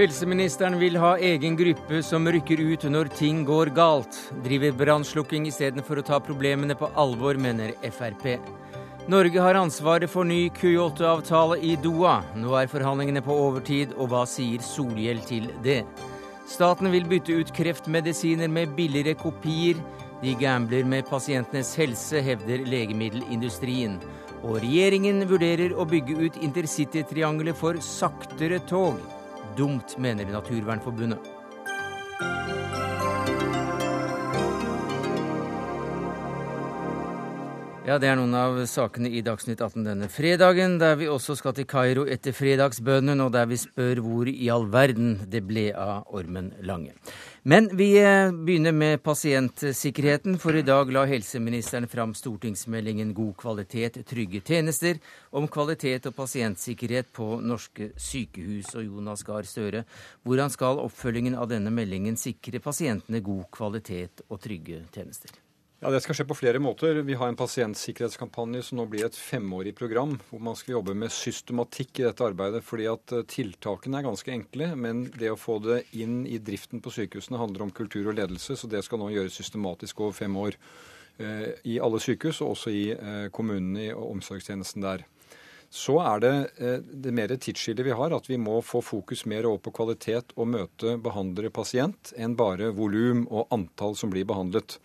Helseministeren vil ha egen gruppe som rykker ut når ting går galt. Driver brannslukking istedenfor å ta problemene på alvor, mener Frp. Norge har ansvaret for ny Kyoto-avtale i Doha. Nå er forhandlingene på overtid, og hva sier Solhjell til det? Staten vil bytte ut kreftmedisiner med billigere kopier. De gambler med pasientenes helse, hevder legemiddelindustrien. Og regjeringen vurderer å bygge ut intercitytriangelet for saktere tog. Dumt, mener Naturvernforbundet. Ja, Det er noen av sakene i Dagsnytt 18 denne fredagen, der vi også skal til Kairo etter fredagsbønnen, og der vi spør hvor i all verden det ble av Ormen Lange. Men vi eh, begynner med pasientsikkerheten, for i dag la helseministeren fram stortingsmeldingen God kvalitet, trygge tjenester om kvalitet og pasientsikkerhet på norske sykehus. Og Jonas Gahr Støre, hvordan skal oppfølgingen av denne meldingen sikre pasientene god kvalitet og trygge tjenester? Ja, Det skal skje på flere måter. Vi har en pasientsikkerhetskampanje som nå blir et femårig program, hvor man skal jobbe med systematikk i dette arbeidet. fordi at eh, tiltakene er ganske enkle, men det å få det inn i driften på sykehusene handler om kultur og ledelse, så det skal nå gjøres systematisk over fem år. Eh, I alle sykehus, og også i eh, kommunene og omsorgstjenesten der. Så er det det mer tidsskillet vi har, at vi må få fokus mer over på kvalitet og møte behandlere pasient enn bare volum og antall som blir behandlet.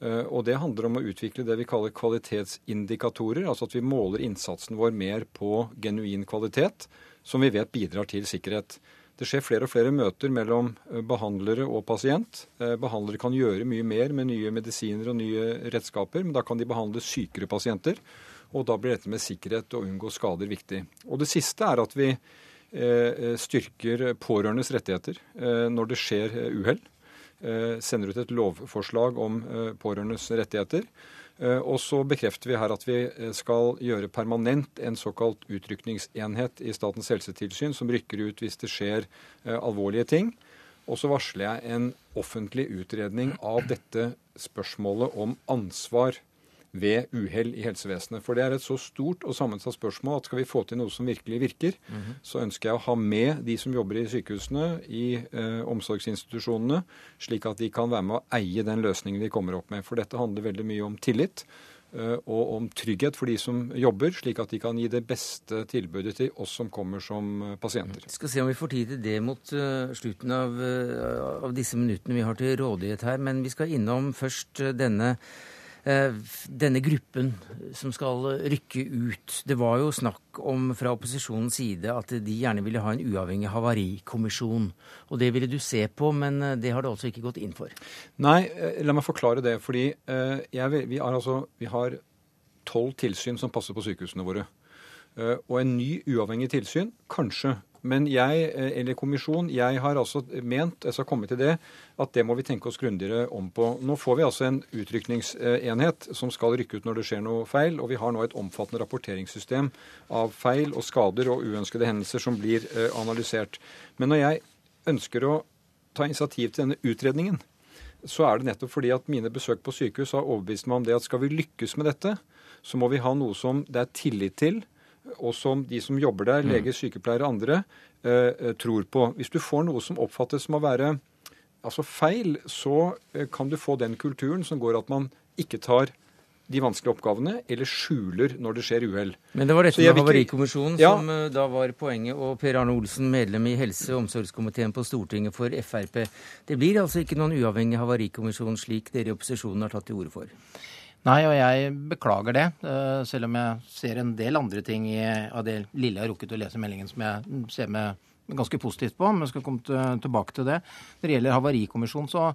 Eh, og det handler om å utvikle det vi kaller kvalitetsindikatorer. Altså at vi måler innsatsen vår mer på genuin kvalitet, som vi vet bidrar til sikkerhet. Det skjer flere og flere møter mellom eh, behandlere og pasient. Eh, behandlere kan gjøre mye mer med nye medisiner og nye redskaper, men da kan de behandle sykere pasienter. Og da blir dette med sikkerhet og unngå skader viktig. Og det siste er at vi styrker pårørendes rettigheter når det skjer uhell. Eh, sender ut et lovforslag om eh, pårørendes rettigheter. Eh, og så bekrefter vi her at vi skal gjøre permanent en såkalt utrykningsenhet i Statens helsetilsyn, som rykker ut hvis det skjer alvorlige ting. Og så varsler jeg en offentlig utredning av dette spørsmålet om ansvar ved uhell i helsevesenet. For det er et så stort og sammensatt spørsmål at skal vi få til noe som virkelig virker, mm -hmm. så ønsker jeg å ha med de som jobber i sykehusene, i eh, omsorgsinstitusjonene, slik at de kan være med å eie den løsningen vi kommer opp med. For dette handler veldig mye om tillit. Eh, og om trygghet for de som jobber, slik at de kan gi det beste tilbudet til oss som kommer som eh, pasienter. Vi skal se om vi får tid til det mot uh, slutten av, av, disse minuttene vi har til rådighet her. Men vi skal innom først denne Eh, denne gruppen som skal rykke ut. Det var jo snakk om fra opposisjonens side at de gjerne ville ha en uavhengig havarikommisjon. Og det ville du se på, men eh, det har du altså ikke gått inn for? Nei, eh, la meg forklare det. Fordi jeg, vi, altså vi har tolv tilsyn som passer på sykehusene våre. Og en ny uavhengig tilsyn, kanskje. Men jeg, eh, eller kommisjon, jeg har altså ment, jeg skal komme til det, at det må vi tenke oss grundigere om på. Nå får vi altså en utrykningsenhet som skal rykke ut når det skjer noe feil, og vi har nå et omfattende rapporteringssystem av feil og skader og uønskede hendelser som blir eh, analysert. Men når jeg ønsker å ta initiativ til denne utredningen, så er det nettopp fordi at mine besøk på sykehus har overbevist meg om det at skal vi lykkes med dette, så må vi ha noe som det er tillit til og som de som jobber der, mm. leger, sykepleiere og andre, eh, eh, tror på. Hvis du får noe som oppfattes som å være altså feil, så eh, kan du få den kulturen som går at man ikke tar de vanskelige oppgavene, eller skjuler når det skjer uhell. Men det var dette med Havarikommisjonen ja. som da var poenget, og Per Arne Olsen, medlem i helse- og omsorgskomiteen på Stortinget for Frp. Det blir altså ikke noen uavhengig havarikommisjon slik dere i opposisjonen har tatt til orde for? Nei, og jeg beklager det. Eh, selv om jeg ser en del andre ting i, av det lille jeg har rukket å lese meldingen som jeg ser med ganske positivt på, men skal komme tilbake til det. Når det gjelder Havarikommisjonen, så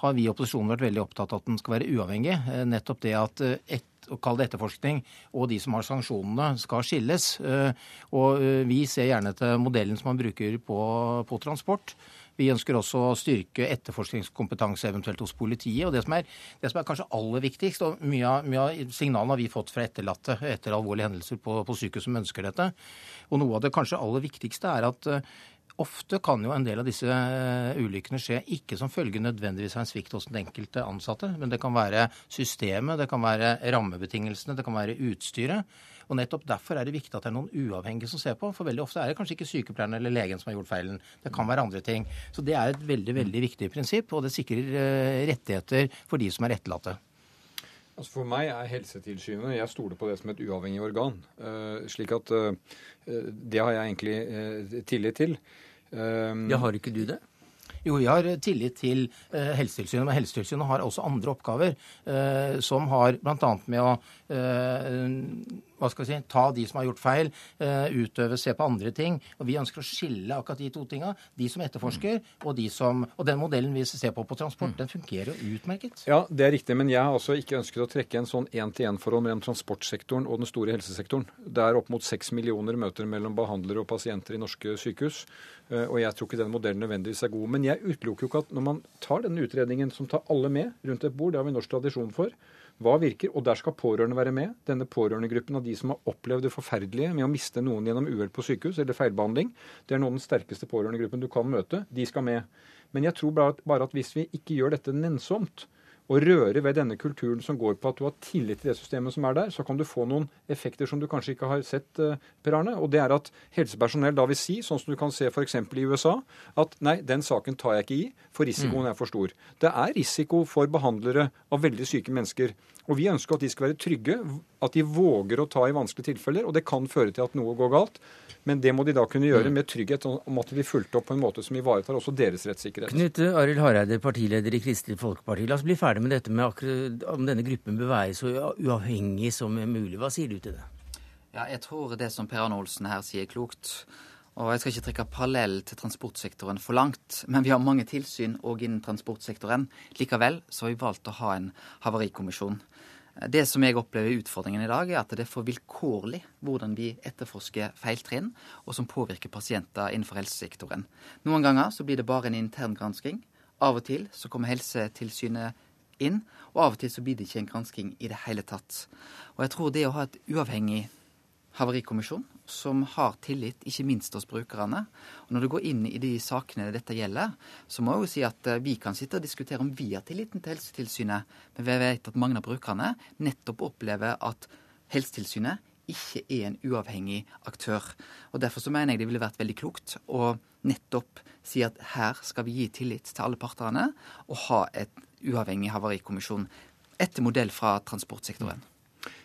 har vi i opposisjonen vært veldig opptatt av at den skal være uavhengig. Eh, nettopp det at eh, et å kalle det etterforskning, og de som har sanksjonene, skal skilles. Og vi ser gjerne til modellen som man bruker på, på transport. Vi ønsker også å styrke etterforskningskompetanse eventuelt hos politiet. og Det som er, det som er kanskje aller viktigst, og mye av, mye av, signalene har vi fått fra etterlatte etter alvorlige hendelser på, på sykehus som ønsker dette, og noe av det kanskje aller viktigste er at Ofte kan jo en del av disse uh, ulykkene skje ikke som følge nødvendigvis av en svikt hos den enkelte ansatte, men det kan være systemet, det kan være rammebetingelsene, det kan være utstyret. Og nettopp Derfor er det viktig at det er noen uavhengige som ser på. For veldig ofte er det kanskje ikke sykepleieren eller legen som har gjort feilen. Det kan være andre ting. Så det er et veldig veldig viktig prinsipp, og det sikrer uh, rettigheter for de som er etterlatte. Altså For meg er Helsetilsynet Jeg stoler på det som et uavhengig organ. Uh, slik at uh, det har jeg egentlig uh, tillit til. ja, har ikke du det? Jo, vi har tillit til eh, Helsetilsynet, men Helsetilsynet har også andre oppgaver, eh, som har bl.a. med å eh, hva skal vi si, ta de som har gjort feil, utøve, se på andre ting. Og Vi ønsker å skille akkurat de to tinga. De som etterforsker, og de som Og den modellen vi ser på på transport, den fungerer jo utmerket. Ja, det er riktig. Men jeg har altså ikke ønsket å trekke en sånn én-til-én-forhold mellom transportsektoren og den store helsesektoren. Det er opp mot seks millioner møter mellom behandlere og pasienter i norske sykehus. Og jeg tror ikke den modellen nødvendigvis er god. Men jeg utelukker jo ikke at når man tar denne utredningen som tar alle med rundt et bord, det har vi norsk tradisjon for, hva virker? Og der skal pårørende være med. Denne pårørendegruppen av de som har opplevd det forferdelige med å miste noen gjennom uhell på sykehus eller feilbehandling, det er noen av den sterkeste pårørendegruppen du kan møte. De skal med. Men jeg tror bare at hvis vi ikke gjør dette nennsomt, å røre ved denne kulturen som går på at du har tillit til det systemet som er der, så kan du få noen effekter som du kanskje ikke har sett, eh, Per Arne. Og det er at helsepersonell da vil si, sånn som du kan se f.eks. i USA, at nei, den saken tar jeg ikke i, for risikoen er for stor. Det er risiko for behandlere av veldig syke mennesker. Og vi ønsker at de skal være trygge, at de våger å ta i vanskelige tilfeller. Og det kan føre til at noe går galt. Men det må de da kunne gjøre mm. med trygghet om at de blir fulgt opp på en måte som ivaretar også deres rettssikkerhet. Knut Arild Hareide, partileder i Kristelig Folkeparti. La oss bli ferdig med dette med akkurat om denne gruppen bør være så uavhengig som mulig. Hva sier du til det? Ja, jeg tror det som Per Arne Olsen her sier, er klokt. Og jeg skal ikke trekke parallell til transportsektoren for langt, men vi har mange tilsyn òg innen transportsektoren. Likevel så har vi valgt å ha en havarikommisjon. Det som jeg opplever utfordringen i dag, er at det er for vilkårlig hvordan vi etterforsker feiltrinn, og som påvirker pasienter innenfor helsesektoren. Noen ganger så blir det bare en intern gransking. Av og til så kommer Helsetilsynet inn, og av og til så blir det ikke en gransking i det hele tatt. Og jeg tror det å ha et uavhengig havarikommisjon som har tillit, ikke minst hos brukerne. Og Når du går inn i de sakene dette gjelder, så må jeg jo si at eh, vi kan sitte og diskutere om vi har tilliten til Helsetilsynet, men vi vet at mange av brukerne nettopp opplever at Helsetilsynet ikke er en uavhengig aktør. Og Derfor så mener jeg det ville vært veldig klokt å nettopp si at her skal vi gi tillit til alle partene og ha et uavhengig havarikommisjon etter modell fra transportsektoren.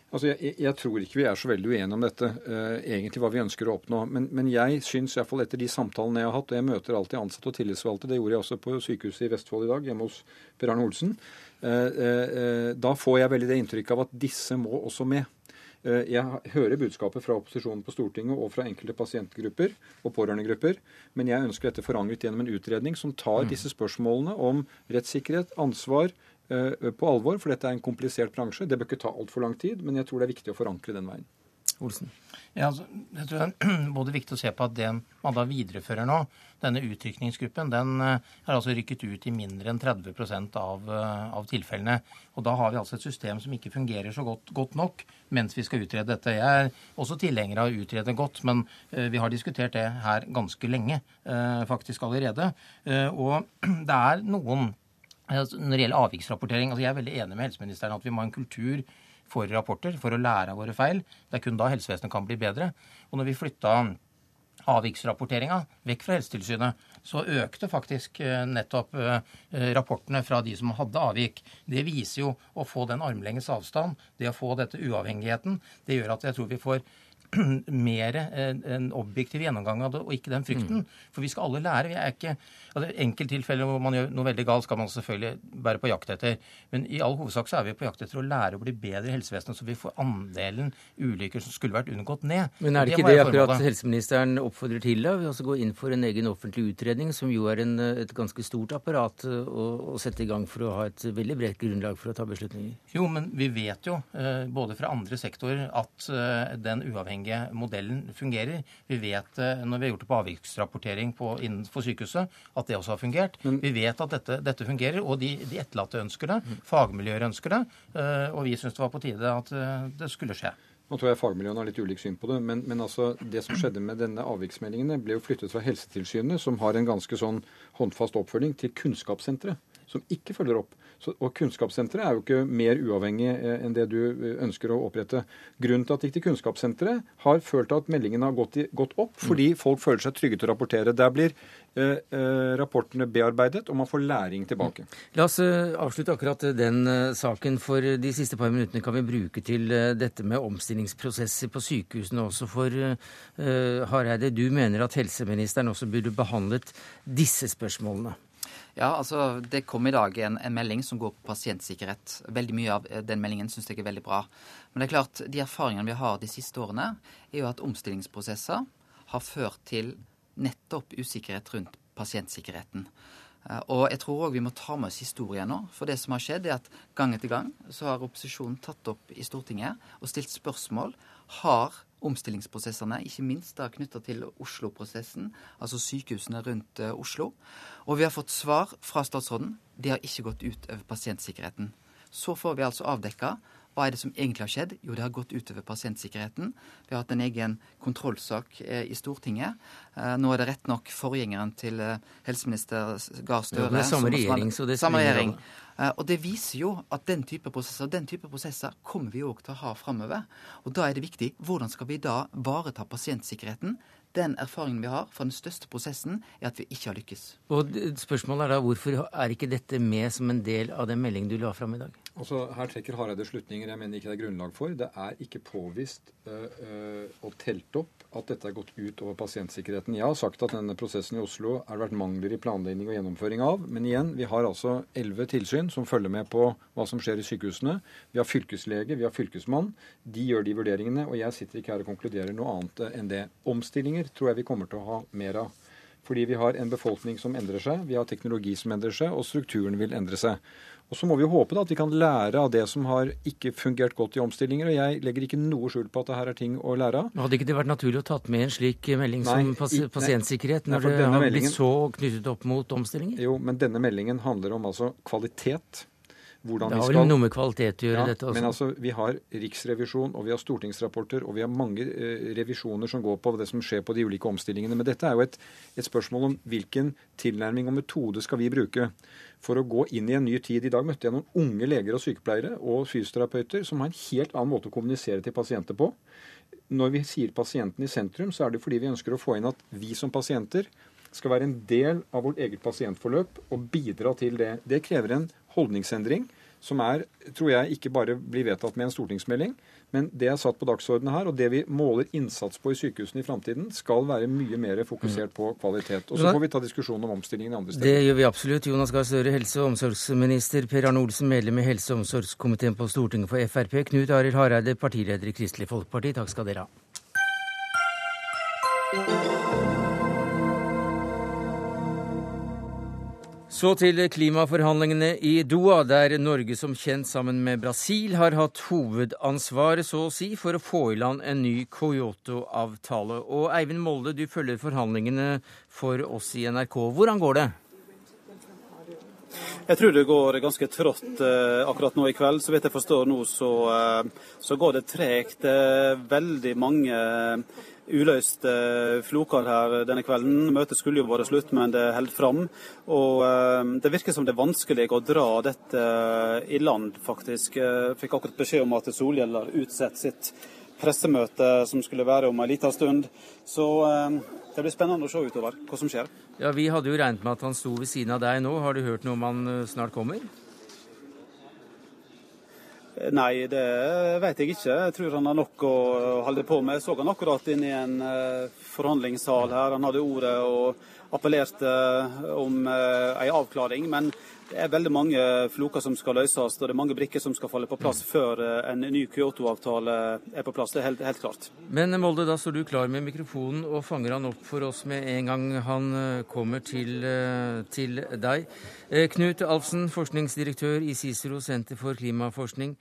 Altså, jeg, jeg, tror ikke vi er så veldig uenige om dette, uh, egentlig hva vi ønsker å oppnå. Men, men jeg syns iallfall etter de samtalene jeg har hatt, og jeg møter alltid ansatte og tillitsvalgte, det gjorde jeg også på sykehuset i Vestfold i dag, hjemme hos Per Arne Olsen, uh, uh, da får jeg veldig det inntrykket av at disse må også med. Jeg hører budskapet fra opposisjonen på Stortinget og fra enkelte pasientgrupper og pårørendegrupper, men jeg ønsker dette forankret gjennom en utredning som tar mm. disse spørsmålene om rettssikkerhet, ansvar, på alvor, for dette er en komplisert bransje. Det bør ikke ta altfor lang tid, men jeg tror det er viktig å forankre den veien. Olsen. Ja, altså, jeg tror det er både viktig å se på at det man da viderefører nå, denne utrykningsgruppen, den er eh, altså rykket ut i mindre enn 30 av, eh, av tilfellene. Og da har vi altså et system som ikke fungerer så godt, godt, nok mens vi skal utrede dette. Jeg er også tilhenger av å utrede godt, men vi har diskutert det her ganske lenge faktisk allerede. Og det er noen når det gjelder avviksrapportering, altså Jeg er veldig enig med helseministeren at vi må ha en kultur for rapporter for å lære av våre feil. Det er kun da helsevesenet kan bli bedre. Og når vi flytta avviksrapporteringa vekk fra Helsetilsynet, så økte faktisk eh, nettopp eh, rapportene fra de som hadde avvik. Det viser jo å få den armlenges avstand, det å få dette uavhengigheten. Det gjør at jeg tror vi får mer en objektiv gjennomgang av det, og ikke den frykten. Mm. For vi skal alle lære. Vi er ikke altså Enkelttilfeller hvor man gjør noe veldig galt, skal man selvfølgelig være på jakt etter. Men i all hovedsak så er vi på jakt etter å lære å bli bedre i helsevesenet, så vi får andelen ulykker som skulle vært unngått, ned. Men er det ikke det, det akkurat helseministeren oppfordrer til? da? Vi også gå inn for en egen offentlig utredning, som jo er en, et ganske stort apparat å, å, sette i gang for å ha et veldig bredt grunnlag for å ta beslutninger? Jo, men vi vet jo, eh, både fra andre sektorer, at eh, den uavhengige bompengemodellen fungerer. Vi vet når vi har gjort det på avviksrapportering på, innenfor sykehuset, at det også har fungert. Men, vi vet at dette, dette, fungerer, og de, de etterlatte ønsker det. Fagmiljøer ønsker det. Og vi syns det var på tide at det skulle skje. Nå tror jeg fagmiljøene har litt ulikt syn på det, men, men altså, det som skjedde med denne avviksmeldingene, ble jo flyttet fra Helsetilsynet, som har en ganske sånn håndfast oppfølging, til Kunnskapssenteret, som ikke følger opp. Så, og Kunnskapssenteret er jo ikke mer uavhengig eh, enn det du eh, ønsker å opprette. Grunnen til at det gikk til Kunnskapssenteret, har følt at meldingen har gått, i, gått opp fordi mm. folk føler seg trygge til å rapportere. Der blir eh, eh, rapportene bearbeidet, og man får læring tilbake. Mm. La oss eh, avslutte akkurat den saken. For de siste par minuttene kan vi bruke til dette med omstillingsprosesser på sykehusene også. For uh, Hareide, du mener at helseministeren også burde behandlet disse spørsmålene? Ja, altså Det kom i dag en, en, melding som går på pasientsikkerhet. Veldig mye av eh, den meldingen syns jeg er veldig bra. Men det er klart, de erfaringene vi har de siste årene, er jo at omstillingsprosesser har ført til nettopp usikkerhet rundt pasientsikkerheten. Eh, og jeg tror òg vi må ta med oss historien nå. For det som har skjedd, er at gang etter gang så har opposisjonen tatt opp i Stortinget og stilt spørsmål. Har omstillingsprosessene, ikke minst da knytta til Oslo-prosessen, altså sykehusene rundt uh, Oslo. Og vi har fått svar fra statsråden. Det har ikke gått ut over pasientsikkerheten. Så får vi altså avdekka hva er det som egentlig har skjedd? Jo, det har gått utover pasientsikkerheten. Vi har hatt en egen kontrollsak eh, i Stortinget. Eh, nå er det rett nok forgjengeren til eh, helseminister Gahr Støre. det er samme regjering, så det samme regjering. Og det viser jo at den type prosesser den type prosesser kommer vi òg til å ha framover. Og da er det viktig hvordan skal vi da vareta pasientsikkerheten den erfaringen vi har fra den største prosessen, er at vi ikke har lykkes. Og Spørsmålet er da hvorfor er ikke dette med som en del av den meldingen du la fram i dag? Altså, Her trekker Hareide slutninger jeg mener ikke det er grunnlag for. Det er ikke påvist øh, og telt opp at dette er gått ut over pasientsikkerheten. Jeg har sagt at denne prosessen i Oslo har vært mangler i planlegging og gjennomføring av. Men igjen, vi har altså elleve tilsyn som følger med på hva som skjer i sykehusene. Vi har fylkeslege, vi har fylkesmann. De gjør de vurderingene. Og jeg sitter ikke her og konkluderer noe annet enn det. Omstillinger tror jeg vi kommer til å ha mer av. Fordi vi har en befolkning som endrer seg, vi har teknologi som endrer seg, og strukturen vil endre seg. Og Så må vi håpe da at vi kan lære av det som har ikke fungert godt i omstillinger. og Jeg legger ikke noe skjul på at det her er ting å lære av. Hadde ikke det vært naturlig å tatt med en slik melding nei, som pas pasientsikkerhet, når nei, det har blitt så knyttet opp mot omstillinger? Jo, men denne meldingen handler om altså kvalitet hvordan det har vel noe med kvalitet å gjøre, ja, dette også. Men altså, vi har riksrevisjon, og vi har stortingsrapporter, og vi har mange eh, revisjoner som går på det som skjer på de ulike omstillingene. Men dette er jo et, et spørsmål om hvilken tilnærming og metode skal vi bruke for å gå inn i en ny tid. I dag møtte jeg noen unge leger og sykepleiere og fysioterapeuter som har en helt annen måte å kommunisere til pasienter på. Når vi sier pasienten i sentrum, så er det fordi vi ønsker å få inn at vi som pasienter skal være en del av vårt eget pasientforløp og bidra til det. Det krever en holdningsendring som er, tror jeg, ikke bare blir vedtatt med en stortingsmelding, men det er satt på dagsordenen her. Og det vi måler innsats på i sykehusene i framtiden, skal være mye mer fokusert på kvalitet. Og så får vi ta diskusjonen om omstillingen andre steder. Det gjør vi absolutt. Jonas Gahr Støre, helse- og omsorgsminister. Per Arne Olsen, medlem i helse- og omsorgskomiteen på Stortinget for Frp. Knut Arild Hareide, partileder i Kristelig Folkeparti. Takk skal dere ha. Så til klimaforhandlingene i Doha, der Norge som kjent sammen med Brasil har hatt hovedansvaret, så å si, for å få i land en ny Kyoto-avtale. Og Eivind Molde, du følger forhandlingene for oss i NRK. Hvordan går det? Jeg tror det går ganske trått eh, akkurat nå i kveld. Så vidt jeg forstår nå, så, eh, så går det tregt. veldig mange uløste eh, floker her denne kvelden. Møtet skulle jo vært slutt, men det holder fram. Og eh, det virker som det er vanskelig å dra dette eh, i land, faktisk. Jeg fikk akkurat beskjed om at Solhjell har utsatt sitt pressemøte som skulle være om en liten stund. Så det blir spennende å se utover hva som skjer. Ja, Vi hadde jo regnet med at han sto ved siden av deg nå. Har du hørt noe om han snart kommer? Nei, det vet jeg ikke. Jeg tror han har nok å holde på med. Jeg så han akkurat inne i en eh, forhandlingssal her. Han hadde ordet og appellerte om eh, en avklaring. Men Det er veldig mange floker som skal løses, og det er mange brikker som skal falle på plass før eh, en ny Kyoto-avtale er på plass. Det er helt, helt, klart. Men Molde, da står du klar med mikrofonen og fanger han opp for oss med en gang han eh, kommer til, eh, til deg. Knut Alfsen, forskningsdirektør i Cicero senter for klimaforskning.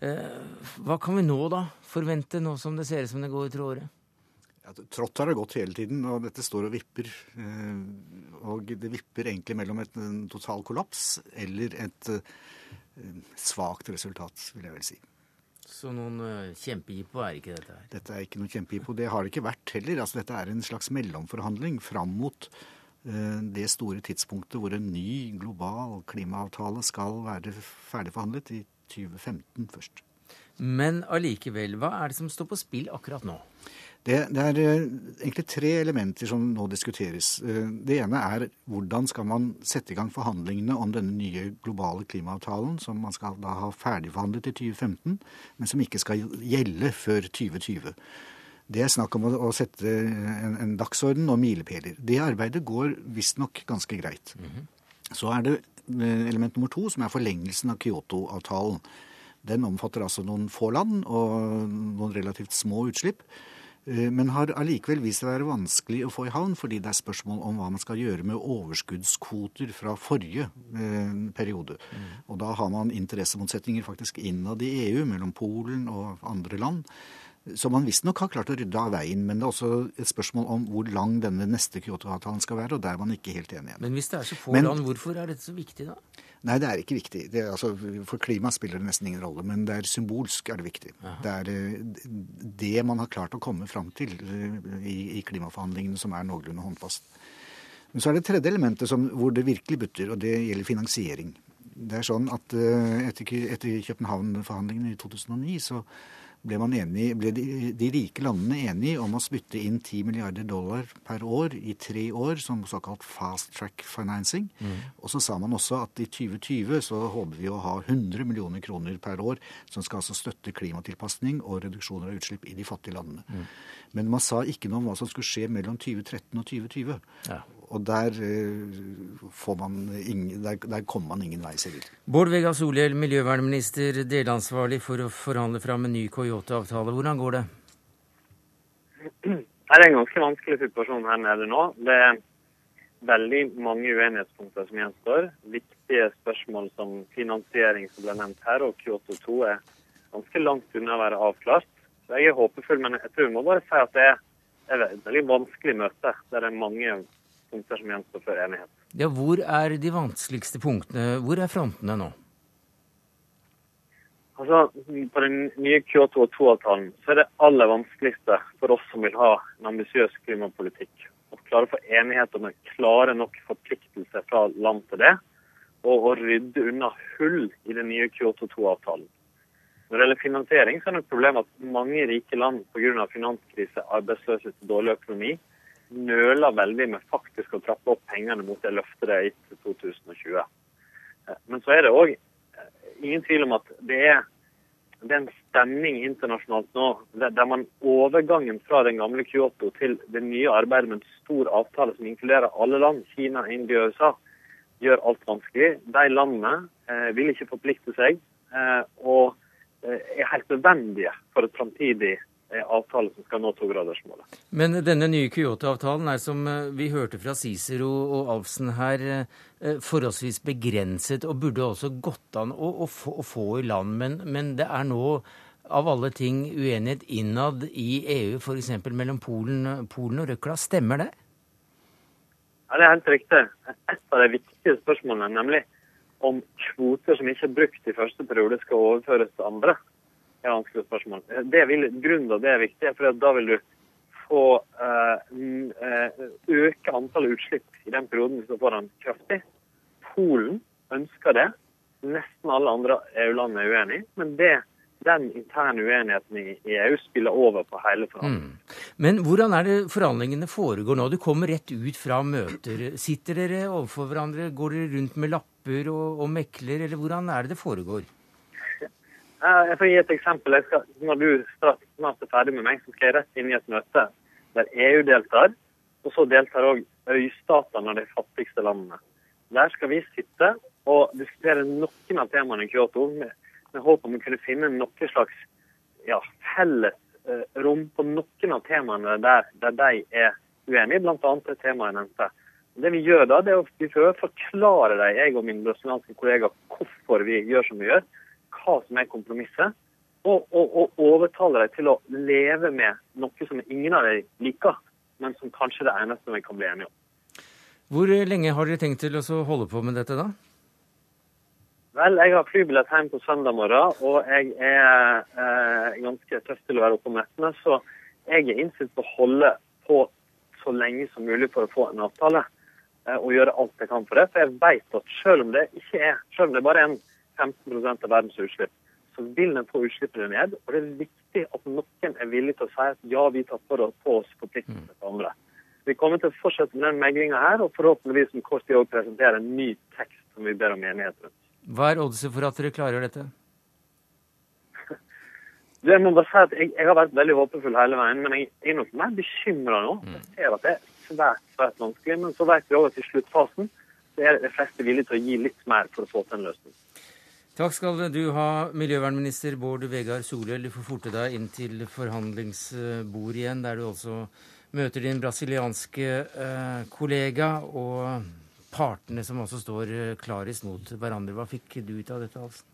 Hva kan vi nå da forvente, nå som det ser ut som det går til året? Ja, trått har det gått hele tiden, og dette står og vipper. Eh, og det vipper egentlig mellom et, en total kollaps eller et uh, svakt resultat, vil jeg vel si. Så noen uh, kjempejippo er ikke dette her? Dette er ikke noe kjempejippo. Det har det ikke vært heller. Altså, dette er en slags mellomforhandling fram mot det store tidspunktet hvor en ny global klimaavtale skal være ferdigforhandlet i 2015 først. Men allikevel, hva er det som står på spill akkurat nå? Det, det, er eh, egentlig tre elementer som nå diskuteres. Eh, det ene er hvordan skal man sette i gang forhandlingene om denne nye globale klimaavtalen, som man skal da ha ferdigforhandlet i 2015, men som ikke skal gjelde før 2020. Det er snakk om å, sette en, en, dagsorden og milepæler. Det arbeidet går visstnok ganske greit. Mm -hmm. Så er det eh, element nummer to, som er forlengelsen av Kyoto-avtalen. Den omfatter altså noen få land og noen relativt små utslipp. Eh, men har allikevel vist seg å være vanskelig å få i havn, fordi det er spørsmål om hva man skal gjøre med overskuddskvoter fra forrige eh, periode. Mm. Og da har man interessemotsetninger faktisk innad i EU, mellom Polen og andre land som man visstnok har klart å rydde av veien. Men det er også et spørsmål om hvor lang denne neste Kyoto-avtalen skal være, og der er man ikke helt enige. Men hvis det er så få men, land, hvorfor er dette så viktig da? Nei, det er ikke viktig. Er, altså, for klima spiller det nesten ingen rolle, men det er symbolsk er det viktig. Aha. Det er eh, det man har klart å komme fram til eh, i, i klimaforhandlingene som er noenlunde håndfast. Men så er det tredje elementet som, hvor det virkelig butter, og det gjelder finansiering. Det er sånn at eh, etter, etter København-forhandlingene i 2009 så ble, enig, ble de, de, rike landene enige om å spytte inn 10 milliarder dollar per år i tre år som såkalt fast track financing. Mm. Og så sa man også at i 2020 så håper vi å ha 100 millioner kroner per år som skal altså støtte klimatilpasning og reduksjoner av utslipp i de fattige landene. Mm. Men man sa ikke noe om hva som skulle skje mellom 2013 og 2020. Ja. Og der, eh, ingen, der, der kommer man ingen vei, sivil. Bård Vegar Solhjell, miljøvernminister, delansvarlig for å forhandle fram en ny Coyote-avtale. Hvordan går det? Det er en ganske vanskelig situasjon her nede nå. Det er veldig mange uenighetspunkter som gjenstår. Viktige spørsmål som finansiering, som ble nevnt her, og Kyoto 2 er ganske langt unna å være avklart. Så jeg er håpefull, men jeg tror vi må bare si at det er et veldig vanskelig møte. Der det er mange punkter som gjenstår før enighet. Ja, Hvor er de vanskeligste punktene? Hvor er frontene nå? Altså, På den nye Kyoto 2-avtalen så er det aller vanskeligste for oss som vil ha en ambisiøs klimapolitikk, å klare å få enighet om en klare nok forpliktelse fra land til det, og å rydde unna hull i den nye Kyoto 2-avtalen. Når det gjelder finansiering, så er det et problem at mange rike land pga. finanskrise, arbeidsløshet og dårlig økonomi nøler veldig med faktisk å trappe opp pengene mot det løftet det er gitt til 2020. Eh, men så er det òg eh, ingen tvil om at det er, det er en stemning internasjonalt nå der man overgangen fra den gamle Kyoto til det nye arbeidet med en stor avtale som inkluderer alle land, Kina, India og USA, gjør alt vanskelig. De landene eh, vil ikke forplikte seg eh, og eh, er helt nødvendige for et framtidig avtale som skal nå togradersmålet. Men denne nye Kyoto-avtalen er, som eh, vi hørte fra Cicero og Alfsen her, eh, forholdsvis begrenset og burde også gått an å, å, få, å få, i land. Men, men, det er nå av alle ting uenighet innad i EU, f.eks. mellom Polen, Polen og Røkla. Stemmer det? Ja, Det er helt riktig. Et av de viktige spørsmålene, nemlig om kvoter som ikke er brukt i første periode, skal overføres til andre vanskelig spørsmål. Det vil, grunnen til det er viktig, for da vil du få eh, øke antallet utslipp i den perioden du får den kraftig. Polen ønsker det. Nesten alle andre EU-land er uenig, men det, den interne uenigheten i EU spiller over på hele forhandlingene. Mm. Men hvordan er det forhandlingene foregår nå? Du kommer rett ut fra møter. Sitter dere overfor hverandre? Går dere rundt med lapper og, og mekler, eller hvordan er det det foregår? Jeg får gi et eksempel. Skal, når du snart er ferdig med meg, så skal jeg rett inn i et møte der EU deltar. Og så deltar òg øystatene av de fattigste landene. Der skal vi sitte og diskutere noen av temaene i Kyoto med, med håp om å kunne finne noe slags ja, felles eh, rom på noen av temaene der, der de er uenige, bl.a. det temaet jeg nevnte. Det vi gjør da, det er å å forklare dem, jeg og min brasilianske kollega, hvorfor vi gjør som vi gjør, hva som er kompromisset, og, og, og overtale dem til å leve med noe som ingen av dem liker, men som kanskje det eneste vi kan bli enige om. Hvor lenge har dere tenkt til å holde på med dette, da? Vel, jeg har flybillett hjem på søndag morgen, og jeg er eh, ganske tøff til å være oppe om nettene. Så jeg er innstilt på å holde på så lenge som mulig for å få en avtale. Eh, og gjøre alt jeg kan for det. For jeg vet at selv om det ikke er, selv om det bare er en 15% av verdens utslipp, så vil den få utslippene ned. Og det er viktig at noen er villig til å si at ja, vi tar på oss forpliktelsene til andre. Vi kommer til å fortsette med den meglinga her, og forhåpentligvis om kort tid òg presentere en ny tekst som vi ber om enighet rundt. Hva er oddset for at dere klarer dette? Jeg må bare si at jeg, jeg har vært veldig håpefull hele veien, men jeg er nok mer bekymra nå. Jeg ser at det er svært svært vanskelig, men så vet vi også at i sluttfasen så er de fleste villige til å gi litt mer for å få til en løsning. Takk skal du ha, miljøvernminister Bård Vegar Solhjell. Du får forte deg inn til forhandlingsbordet igjen, der du også møter din brasilianske eh, kollega og partene som også står eh, klarest mot hverandre. Hva fikk du ut av dette? altså?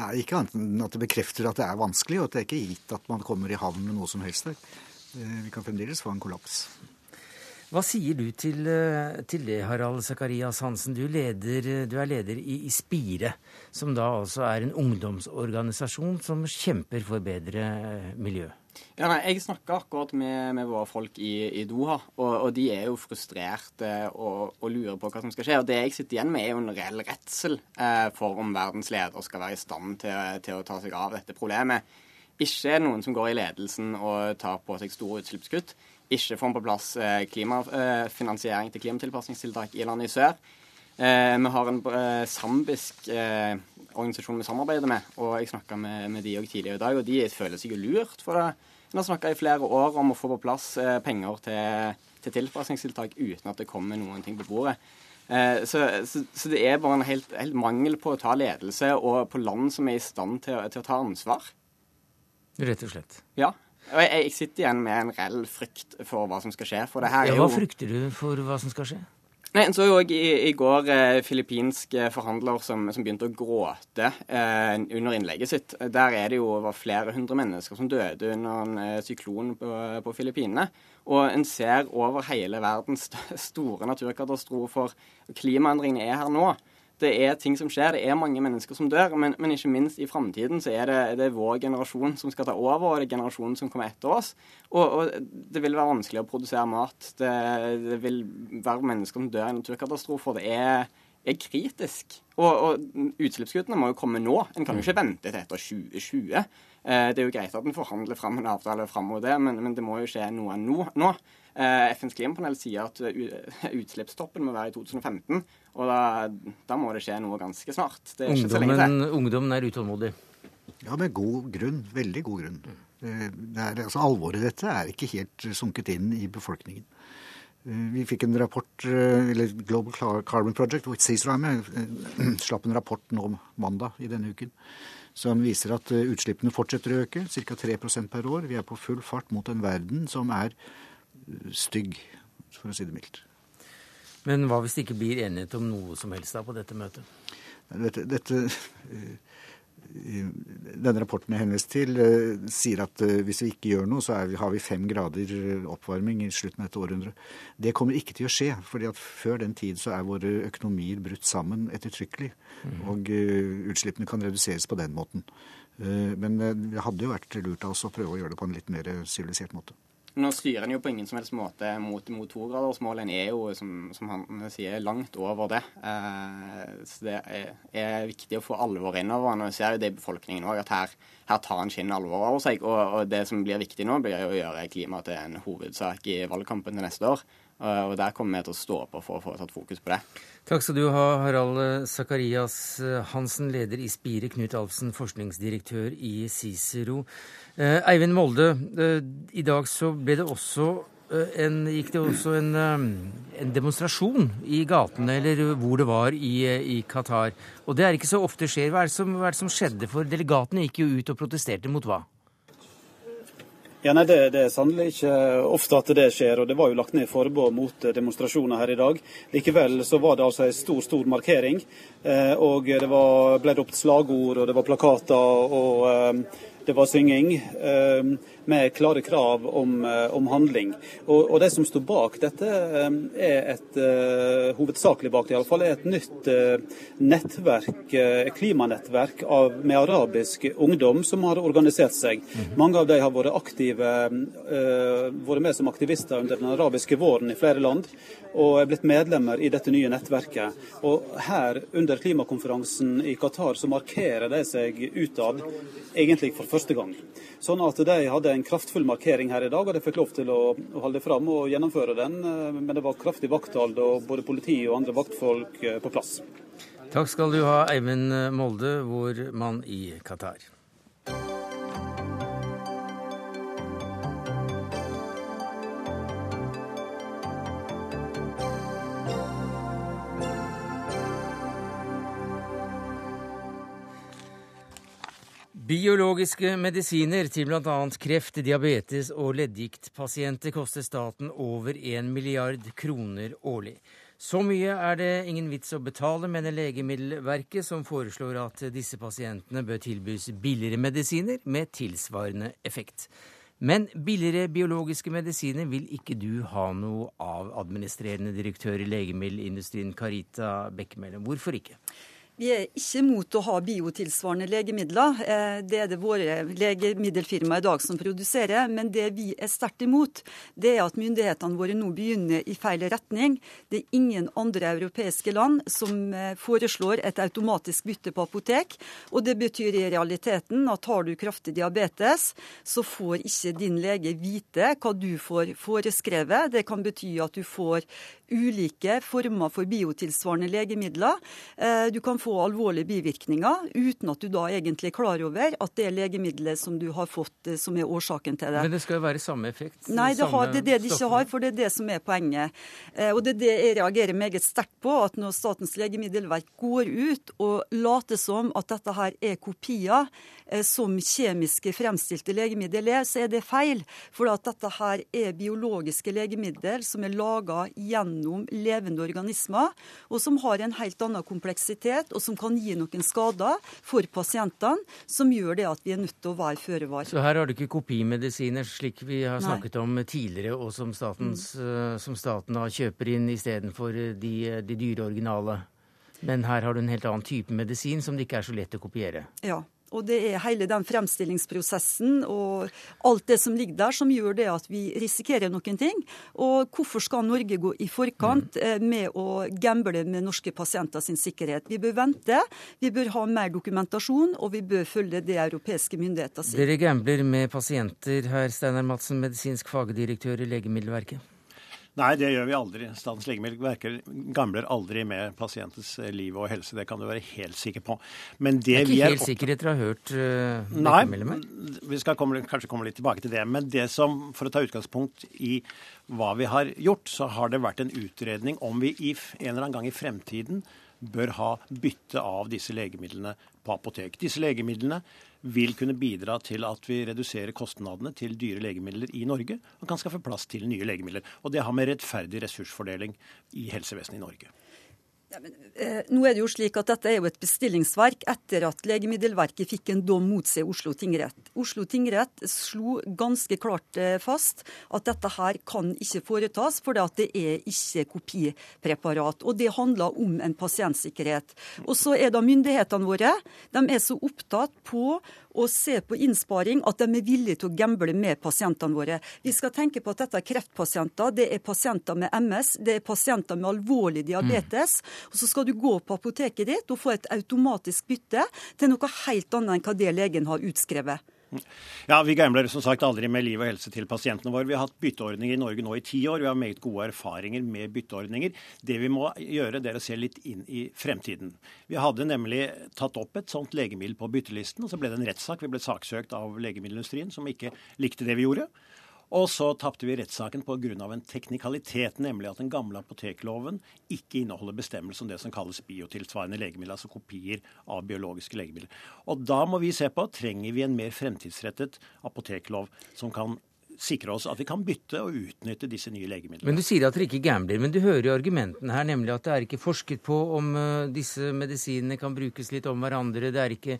Nei, ikke annet enn at det bekrefter at det er vanskelig, og at det er ikke gitt at man kommer i havn med noe som helst der. Eh, vi kan fremdeles få en kollaps. Hva sier du til, eh, til det, Harald Zakarias Hansen? Du, leder, du er leder i, Spire, som da altså er en ungdomsorganisasjon som kjemper for bedre miljø. Ja, nei, Jeg snakka akkurat med, med, våre folk i, i Doha, og, og, de er jo frustrerte og, og, lurer på hva som skal skje. Og Det jeg sitter igjen med, er jo en reell redsel eh, for om verdens leder skal være i stand til, til, å ta seg av dette problemet. Ikke noen som går i ledelsen og tar på seg store utslippskutt. Ikke får på plass eh, klimafinansiering eh, til klimatilpasningstiltak i landet i sør. Eh, vi har en sambisk organisasjon vi samarbeider med, og jeg snakka med, med, de òg tidligere i dag, og de føler seg jo lurt. for det. En har snakka i flere år om å få på plass penger til, til tilpasningstiltak uten at det kommer noen ting på bordet. Så, så, så, det er bare en helt, helt, mangel på å ta ledelse, og på land som er i stand til, til å ta ansvar. Rett og slett. Ja. Og jeg, jeg, sitter igjen med en reell frykt for hva som skal skje. For det her ja, er jo Hva frykter du for hva som skal skje? Nei, En så jo i, i går eh, filippinske forhandler som, som, begynte å gråte eh, under innlegget sitt. Der er det jo over flere hundre mennesker som døde under en eh, syklon på, på Filippinene. Og en ser over hele verdens st store naturkatastrofer. Klimaendringene er her nå det er ting som skjer, det er mange mennesker som dør. Men, men ikke minst i framtiden så er det, det er vår generasjon som skal ta over, og det er generasjonen som kommer etter oss. Og, og det vil være vanskelig å produsere mat. Det, det vil være mennesker som dør i naturkatastrofer. Det er, er kritisk. Og, og utslippskuttene må jo komme nå. En kan jo ikke vente til etter 2020. Eh, det er jo greit at en forhandler fram en avtale fram mot det, men, men det må jo skje noe nå. nå. Eh, FNs klimapanel sier at utslippstoppen må være i 2015. Og da, da, må det skje noe ganske snart. Det er ikke så lenge til. Ungdommen er utålmodig? Ja, med god grunn. Veldig god grunn. Det er, altså, alvoret i dette er ikke helt sunket inn i befolkningen. Vi fikk en rapport, eller Global Carbon Project, hvor CICER er med, slapp en rapport nå mandag i denne uken som viser at utslippene fortsetter å øke, ca. 3 per år. Vi er på full fart mot en verden som er stygg, for å si det mildt. Men hva hvis det ikke blir enighet om noe som helst da på dette møtet? Dette, dette, eh, denne rapporten jeg henvist til, eh, sier at eh, hvis vi ikke gjør noe, så vi, har vi fem grader oppvarming i slutten av dette århundret. Det kommer ikke til å skje, fordi at før den tid så er våre økonomier brutt sammen ettertrykkelig. Mm. Og utslippene kan reduseres på den måten. Men det hadde jo vært lurt av oss å prøve å gjøre det på en litt mer sivilisert måte. Nå styrer en jo på ingen som helst måte mot, mot togradersmålet. En er jo, som, som, han sier, langt over det. Eh, så det er, er, viktig å få alvor innover. Nå ser jo det i befolkningen òg, at her, her, tar en skinn alvor over seg. Og, og, det som blir viktig nå, blir å gjøre klima til en hovedsak i valgkampen til neste år. Og der kommer vi til å stå på for å få tatt fokus på det. Takk skal du ha, Harald Zakarias Hansen, leder i Spire, Knut Alfsen, forskningsdirektør i Cicero. Eh, Eivind Molde, eh, i dag så ble det også en, gikk det også en, en, demonstrasjon i gatene, eller hvor det var i, i Qatar. Og det er ikke så ofte skjer. Hva er, som, hva er det som skjedde? For delegatene gikk jo ut og protesterte mot hva? Ja, nei, det, det, er sannelig ikke ofte at det skjer, og det var jo lagt ned forbud mot demonstrasjoner her i dag. Likevel så var det altså en stor stor markering, eh, og det var, ble ropt slagord og det var plakater. og eh, det var synging eh, med klare krav om, eh, om handling. Og, og, Det som står bak dette, eh, er et hovedsakelig bak det iallfall, er et nytt nettverk, klimanettverk av, med arabisk ungdom som har organisert seg. Mhm. Mange av dem har vært aktive, vært med som aktivister under den arabiske våren i flere land, og er blitt medlemmer i dette nye nettverket. Og her, under klimakonferansen i Qatar, så markerer de seg utad, egentlig for første gang. Sånn at de hadde en kraftfull markering her i dag, og de fikk lov til å, holde fram og gjennomføre den. Eh, men det var kraftig vakthold og både politi og andre vaktfolk eh, på plass. Takk skal du ha, Eivind Molde, vår mann i Qatar. Biologiske medisiner til bl.a. kreft, diabetes og leddgiktpasienter koster staten over 1 milliard kroner årlig. Så mye er det ingen vits å betale, mener Legemiddelverket, som foreslår at disse pasientene bør tilbys billigere medisiner med tilsvarende effekt. Men billigere biologiske medisiner vil ikke du ha noe av, administrerende direktør i legemiddelindustrien Carita Bekkemellem. Hvorfor ikke? Vi er ikke mot å ha biotilsvarende legemidler. Eh, det er det våre legemiddelfirmaer i dag som produserer. Men det vi er sterkt imot, det er at myndighetene våre nå begynner i feil retning. Det er ingen andre europeiske land som eh, foreslår et automatisk bytte på apotek. Og det betyr i realiteten at har du kraftig diabetes, så får ikke din lege vite hva du får foreskrevet. Det kan bety at du får ulike former for biotilsvarende legemidler. Eh, du kan få alvorlige bivirkninger uten at du da egentlig er klar over at det er legemiddelet som du har fått eh, som er årsaken til det. Men det skal jo være samme effekt? Nei, det, har, det er det de ikke har, for det er det som er poenget. Eh, og det er det jeg reagerer meget sterkt på, at når Statens legemiddelverk går ut og later som at dette her er kopier som kjemiske fremstilte legemiddel er, så er det feil. For at dette her er biologiske legemiddel som er laga gjennom gjennom levende organismer, og som har en helt annen kompleksitet, og som kan gi noen skader for pasientene, som gjør det at vi er nødt til å være føre var. Så her har du ikke kopimedisiner, slik vi har snakket Nei. om tidligere, og som, statens, mm. som staten kjøper inn istedenfor de, de dyre originale? Men her har du en helt annen type medisin som det ikke er så lett å kopiere. Ja, og det er hele den fremstillingsprosessen og alt det som ligger der, som gjør det at vi risikerer noen ting. Og hvorfor skal Norge gå i forkant mm. eh, med å gamble med norske pasienter sin sikkerhet? Vi bør vente, vi bør ha mer dokumentasjon, og vi bør følge det europeiske myndigheter sier. Dere gambler med pasienter, herr Steinar Madsen, medisinsk fagdirektør i Legemiddelverket. Nei, det gjør vi aldri. Statens legemiddelverk gambler aldri med pasientens eh, liv og helse. Det kan du være helt sikker på. Men det, det er ikke helt sikker etter å ha hørt uh, Nei, vi skal komme, kanskje komme litt tilbake til det. Men det som, for å ta utgangspunkt i hva vi har gjort, så har det vært en utredning om vi i, en eller annen gang i fremtiden bør ha bytte av disse legemidlene på apotek. Disse legemidlene vil kunne bidra til at vi reduserer kostnadene til dyre legemidler i Norge, og kan skaffe plass til nye legemidler. Og det har med rettferdig ressursfordeling i helsevesenet i Norge. Ja, men, eh, nå er det jo slik at Dette er jo et bestillingsverk etter at Legemiddelverket fikk en dom mot seg i Oslo tingrett. Oslo tingrett slo ganske klart eh, fast at dette her kan ikke foretas, for det er ikke kopipreparat. Og Det handler om en pasientsikkerhet. Og så er da myndighetene våre de er så opptatt på og se på innsparing at de er villige til å gamble med pasientene våre. Vi skal tenke på at dette er kreftpasienter, det er pasienter med MS, det er pasienter med alvorlig diabetes. Mm. Og Så skal du gå på apoteket ditt og få et automatisk bytte til noe helt annet enn hva det legen har utskrevet. Ja, Vi gambler som sagt aldri med liv og helse til pasientene våre. Vi har hatt bytteordninger i Norge nå i ti år. Vi har meget gode erfaringer med bytteordninger. Det vi må gjøre, det er å se litt inn i fremtiden. Vi hadde nemlig tatt opp et sånt legemiddel på byttelisten, og så ble det en rettssak. Vi ble saksøkt av legemiddelindustrien, som ikke likte det vi gjorde. Og så tapte vi rettssaken pga. en teknikalitet, nemlig at den gamle apotekloven ikke inneholder bestemmelser om det som kalles biotilsvarende legemidler, altså kopier av biologiske legemidler. Og da må vi se på trenger vi en mer fremtidsrettet apoteklov som kan sikre oss at vi kan bytte og utnytte disse nye legemidlene. Men Du sier at dere ikke gambler, men du hører jo argumentene her, nemlig at det er ikke forsket på om uh, disse medisinene kan brukes litt om hverandre. Det er ikke,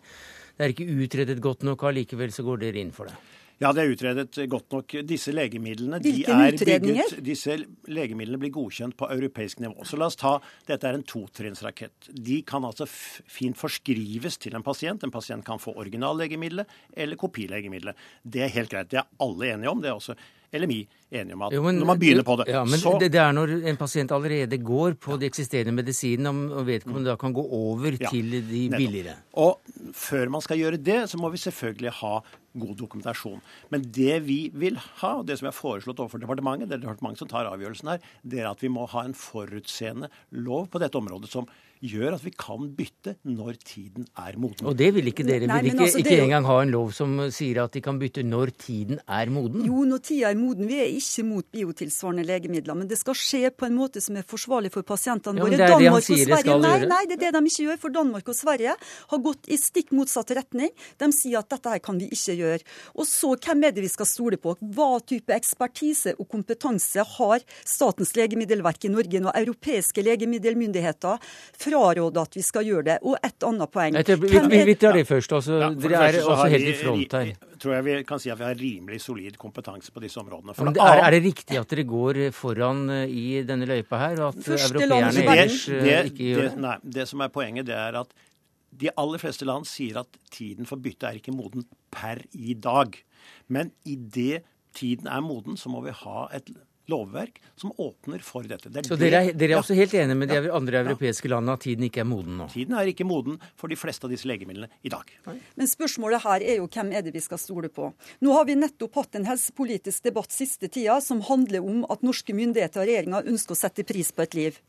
det er ikke utredet godt nok, allikevel så går dere inn for det. Ja, det er utredet godt nok. Disse legemidlene de er bygget, disse legemidlene blir godkjent på europeisk nivå. Så la oss ta Dette er en totrinnsrakett. De kan altså fint forskrives til en pasient. En pasient kan få originallegemiddelet eller kopilegemiddelet. Det er helt greit. Det er alle enige om. Det er også LMI enige om. at Jo, men- Når man begynner på det, Ja, men så det, det er når en pasient allerede går på de eksisterende medisinene, om- vedkommende da kan gå over Ja, til de nettopp. billigere. Og før man skal gjøre det, så må vi selvfølgelig ha god dokumentasjon. Men det vi vil ha, og det som er foreslått overfor departementet, det er departementet som tar avgjørelsen her, det er at vi må ha en forutseende lov på dette området som gjør at vi kan bytte når tiden er moden. Og det vil ikke dere. Nei, vil ikke, altså, ikke det... engang ha en lov som sier at de kan bytte når tiden er moden? Jo, når tida er moden. Vi er ikke mot biotilsvarende legemidler, men det skal skje på en måte som er forsvarlig for pasientene våre. Ja, det er det han Danmark og det Sverige- skal nei, gjøre. nei, det er det de ikke gjør. For Danmark og Sverige har gått i stikk motsatt retning. De sier at dette her kan vi ikke gjøre. Og så, hvem er det vi skal stole på? Hva type ekspertise og kompetanse har Statens legemiddelverk i Norge og europeiske legemiddelmyndigheter fraråder at vi skal gjøre det? Og et annet poeng. Nei, vi, vi, vi tar det først. Altså, Ja, dere er også helt i front her. tror jeg vi kan si at vi har rimelig solid kompetanse på disse områdene. For det er, er det riktig at dere går foran eh, i denne løypa her, og at europeerne ellers eh, ikke gjør det? Nei, det som er poenget, det er at de aller fleste land sier at tiden for bytte er ikke moden per i dag. Men i det tiden er moden, så må vi ha et lovverk som åpner for dette. Det er Så det- dere er, dere er Ja. også helt enige med de andre europeiske landene at tiden ikke er moden nå? Tiden er ikke moden for de fleste av disse legemidlene i dag. Men spørsmålet her er jo hvem er det vi skal stole på. Nå har vi nettopp hatt en helsepolitisk debatt siste tida som handler om at norske myndigheter og regjeringa ønsker å sette pris på et liv.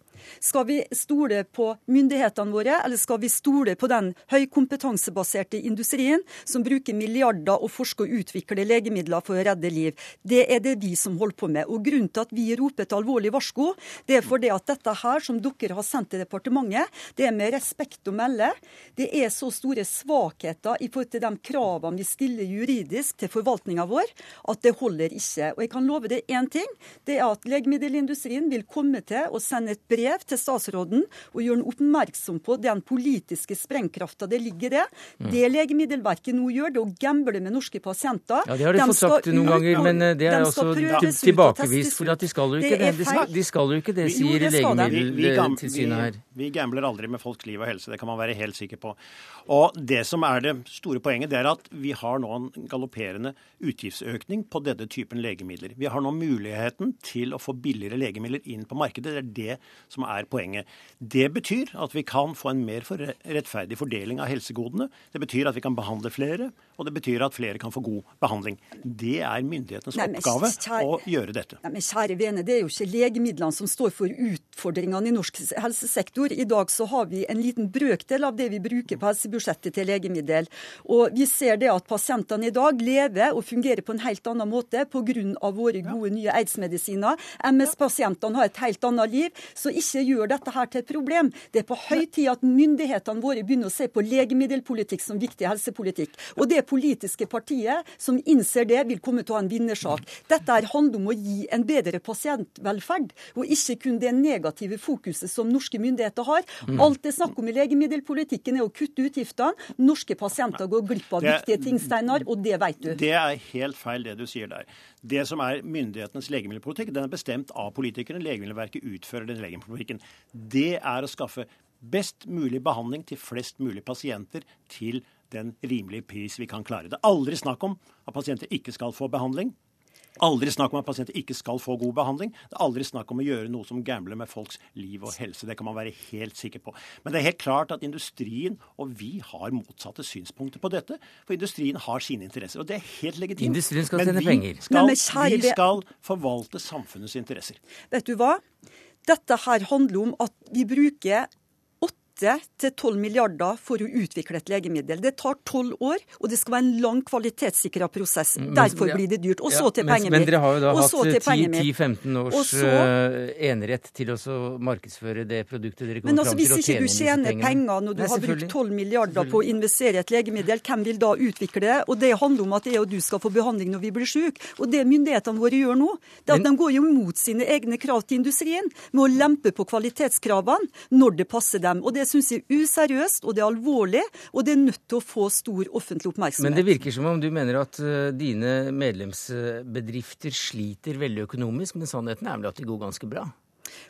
Skal vi stole på myndighetene våre, eller skal vi stole på den høykompetansebaserte industrien som bruker milliarder og forsker og utvikler legemidler for å redde liv? Det er det vi som holder på med. Og Grunnen til at vi roper et alvorlig varsko, det er fordi at dette her som dere har sendt til departementet, det er med respekt å melde. Det er så store svakheter i forhold til de kravene vi stiller juridisk til forvaltninga vår, at det holder ikke. Og jeg kan love deg én ting. Det er at legemiddelindustrien vil komme til å sende et brev til statsråden og gjøre den oppmerksom på den politiske sprengkrafta det ligger i det. Det Legemiddelverket nå gjør, det er å gamble med norske pasienter. Ja, Det har de, De fått sagt noen ut ganger, men eh, det er de også og tilbakevist. For at de skal jo ikke Det det. De skal, de skal jo ikke det, sier Legemiddeltilsynet her. vi, vi gambler aldri med folks liv og helse, det kan man være helt sikker på. Og det som er det store poenget, det er at vi har nå en galopperende utgiftsøkning på denne typen legemidler. Vi har nå muligheten til å få billigere legemidler inn på markedet. Det er det som er poenget. Det betyr at vi kan få en mer rettferdig fordeling av helsegodene. Det betyr at vi kan behandle flere, og det betyr at flere kan få god behandling. Det er myndighetenes Nei, men oppgave kjære- å gjøre dette. Nei, men kjære vene, Det er jo ikke legemidlene som står for utfordringene i norsk helsesektor. I dag så har vi en liten brøkdel av det vi bruker på helsebudsjettet til legemiddel. Og vi ser det at pasientene i dag lever og fungerer på en helt annen måte pga. våre gode nye aids-medisiner. MS-pasientene har et helt annet liv. Så ikke gjør dette her til et problem. Det er på høy tid at myndighetene våre begynner å se på legemiddelpolitikk som viktig helsepolitikk. Og det politiske partiet som innser det, vil komme til å ha en vinnersak. Dette er handler om å gi en bedre pasientvelferd, og ikke kun det negative fokuset som norske myndigheter har. Mm. Alt det er snakk om i legemiddelpolitikken er å kutte utgiftene. Norske pasienter går glipp av Det- viktige ting, Steinar, og det vet du. Det er helt feil det du sier der. Det som er myndighetenes legemiddelpolitikk, den er bestemt av politikerne. Legemiddelverket utfører den legemiddelpolitikken. Det er å skaffe best mulig behandling til flest mulig pasienter til den rimelige pris vi kan klare. Det er aldri snakk om at pasienter ikke skal få behandling. Aldri snakk om at pasienter ikke skal få god behandling. Det er aldri snakk om å gjøre noe som gambler med folks liv og helse. Det kan man være helt sikker på. Men det er helt klart at industrien og vi har motsatte synspunkter på dette. For industrien har sine interesser, og det er helt legitimt. Industrien skal tjene penger. Skal, Nei, men kjære vi skal forvalte samfunnets interesser. Vet du hva? Dette her handler om at vi bruker 8-12 milliarder for å utvikle et legemiddel. Det tar 12 år, og det skal være en lang kvalitetssikra prosess. Derfor blir det dyrt. Og så til pengen mitt. Men dere har jo da hatt 10-15 års så, uh, enerett til å markedsføre det produktet dere kommer altså, fram til å tjene Hvis ikke du tjener penger når du Nei, har brukt 12 milliarder på å investere i et legemiddel, hvem vil da utvikle det? Og det handler om at jeg og du skal få behandling når vi blir syke. Og det myndighetene våre gjør nå, det er at men, de går jo mot sine egne krav til industrien med å lempe på kvalitetskravene når det passer dem. Og Det syns jeg er useriøst, og det er alvorlig, og det er nødt til å få stor offentlig oppmerksomhet. Men det virker som om du mener at uh, dine medlemsbedrifter sliter veldig økonomisk, men sannheten er vel at de går ganske bra?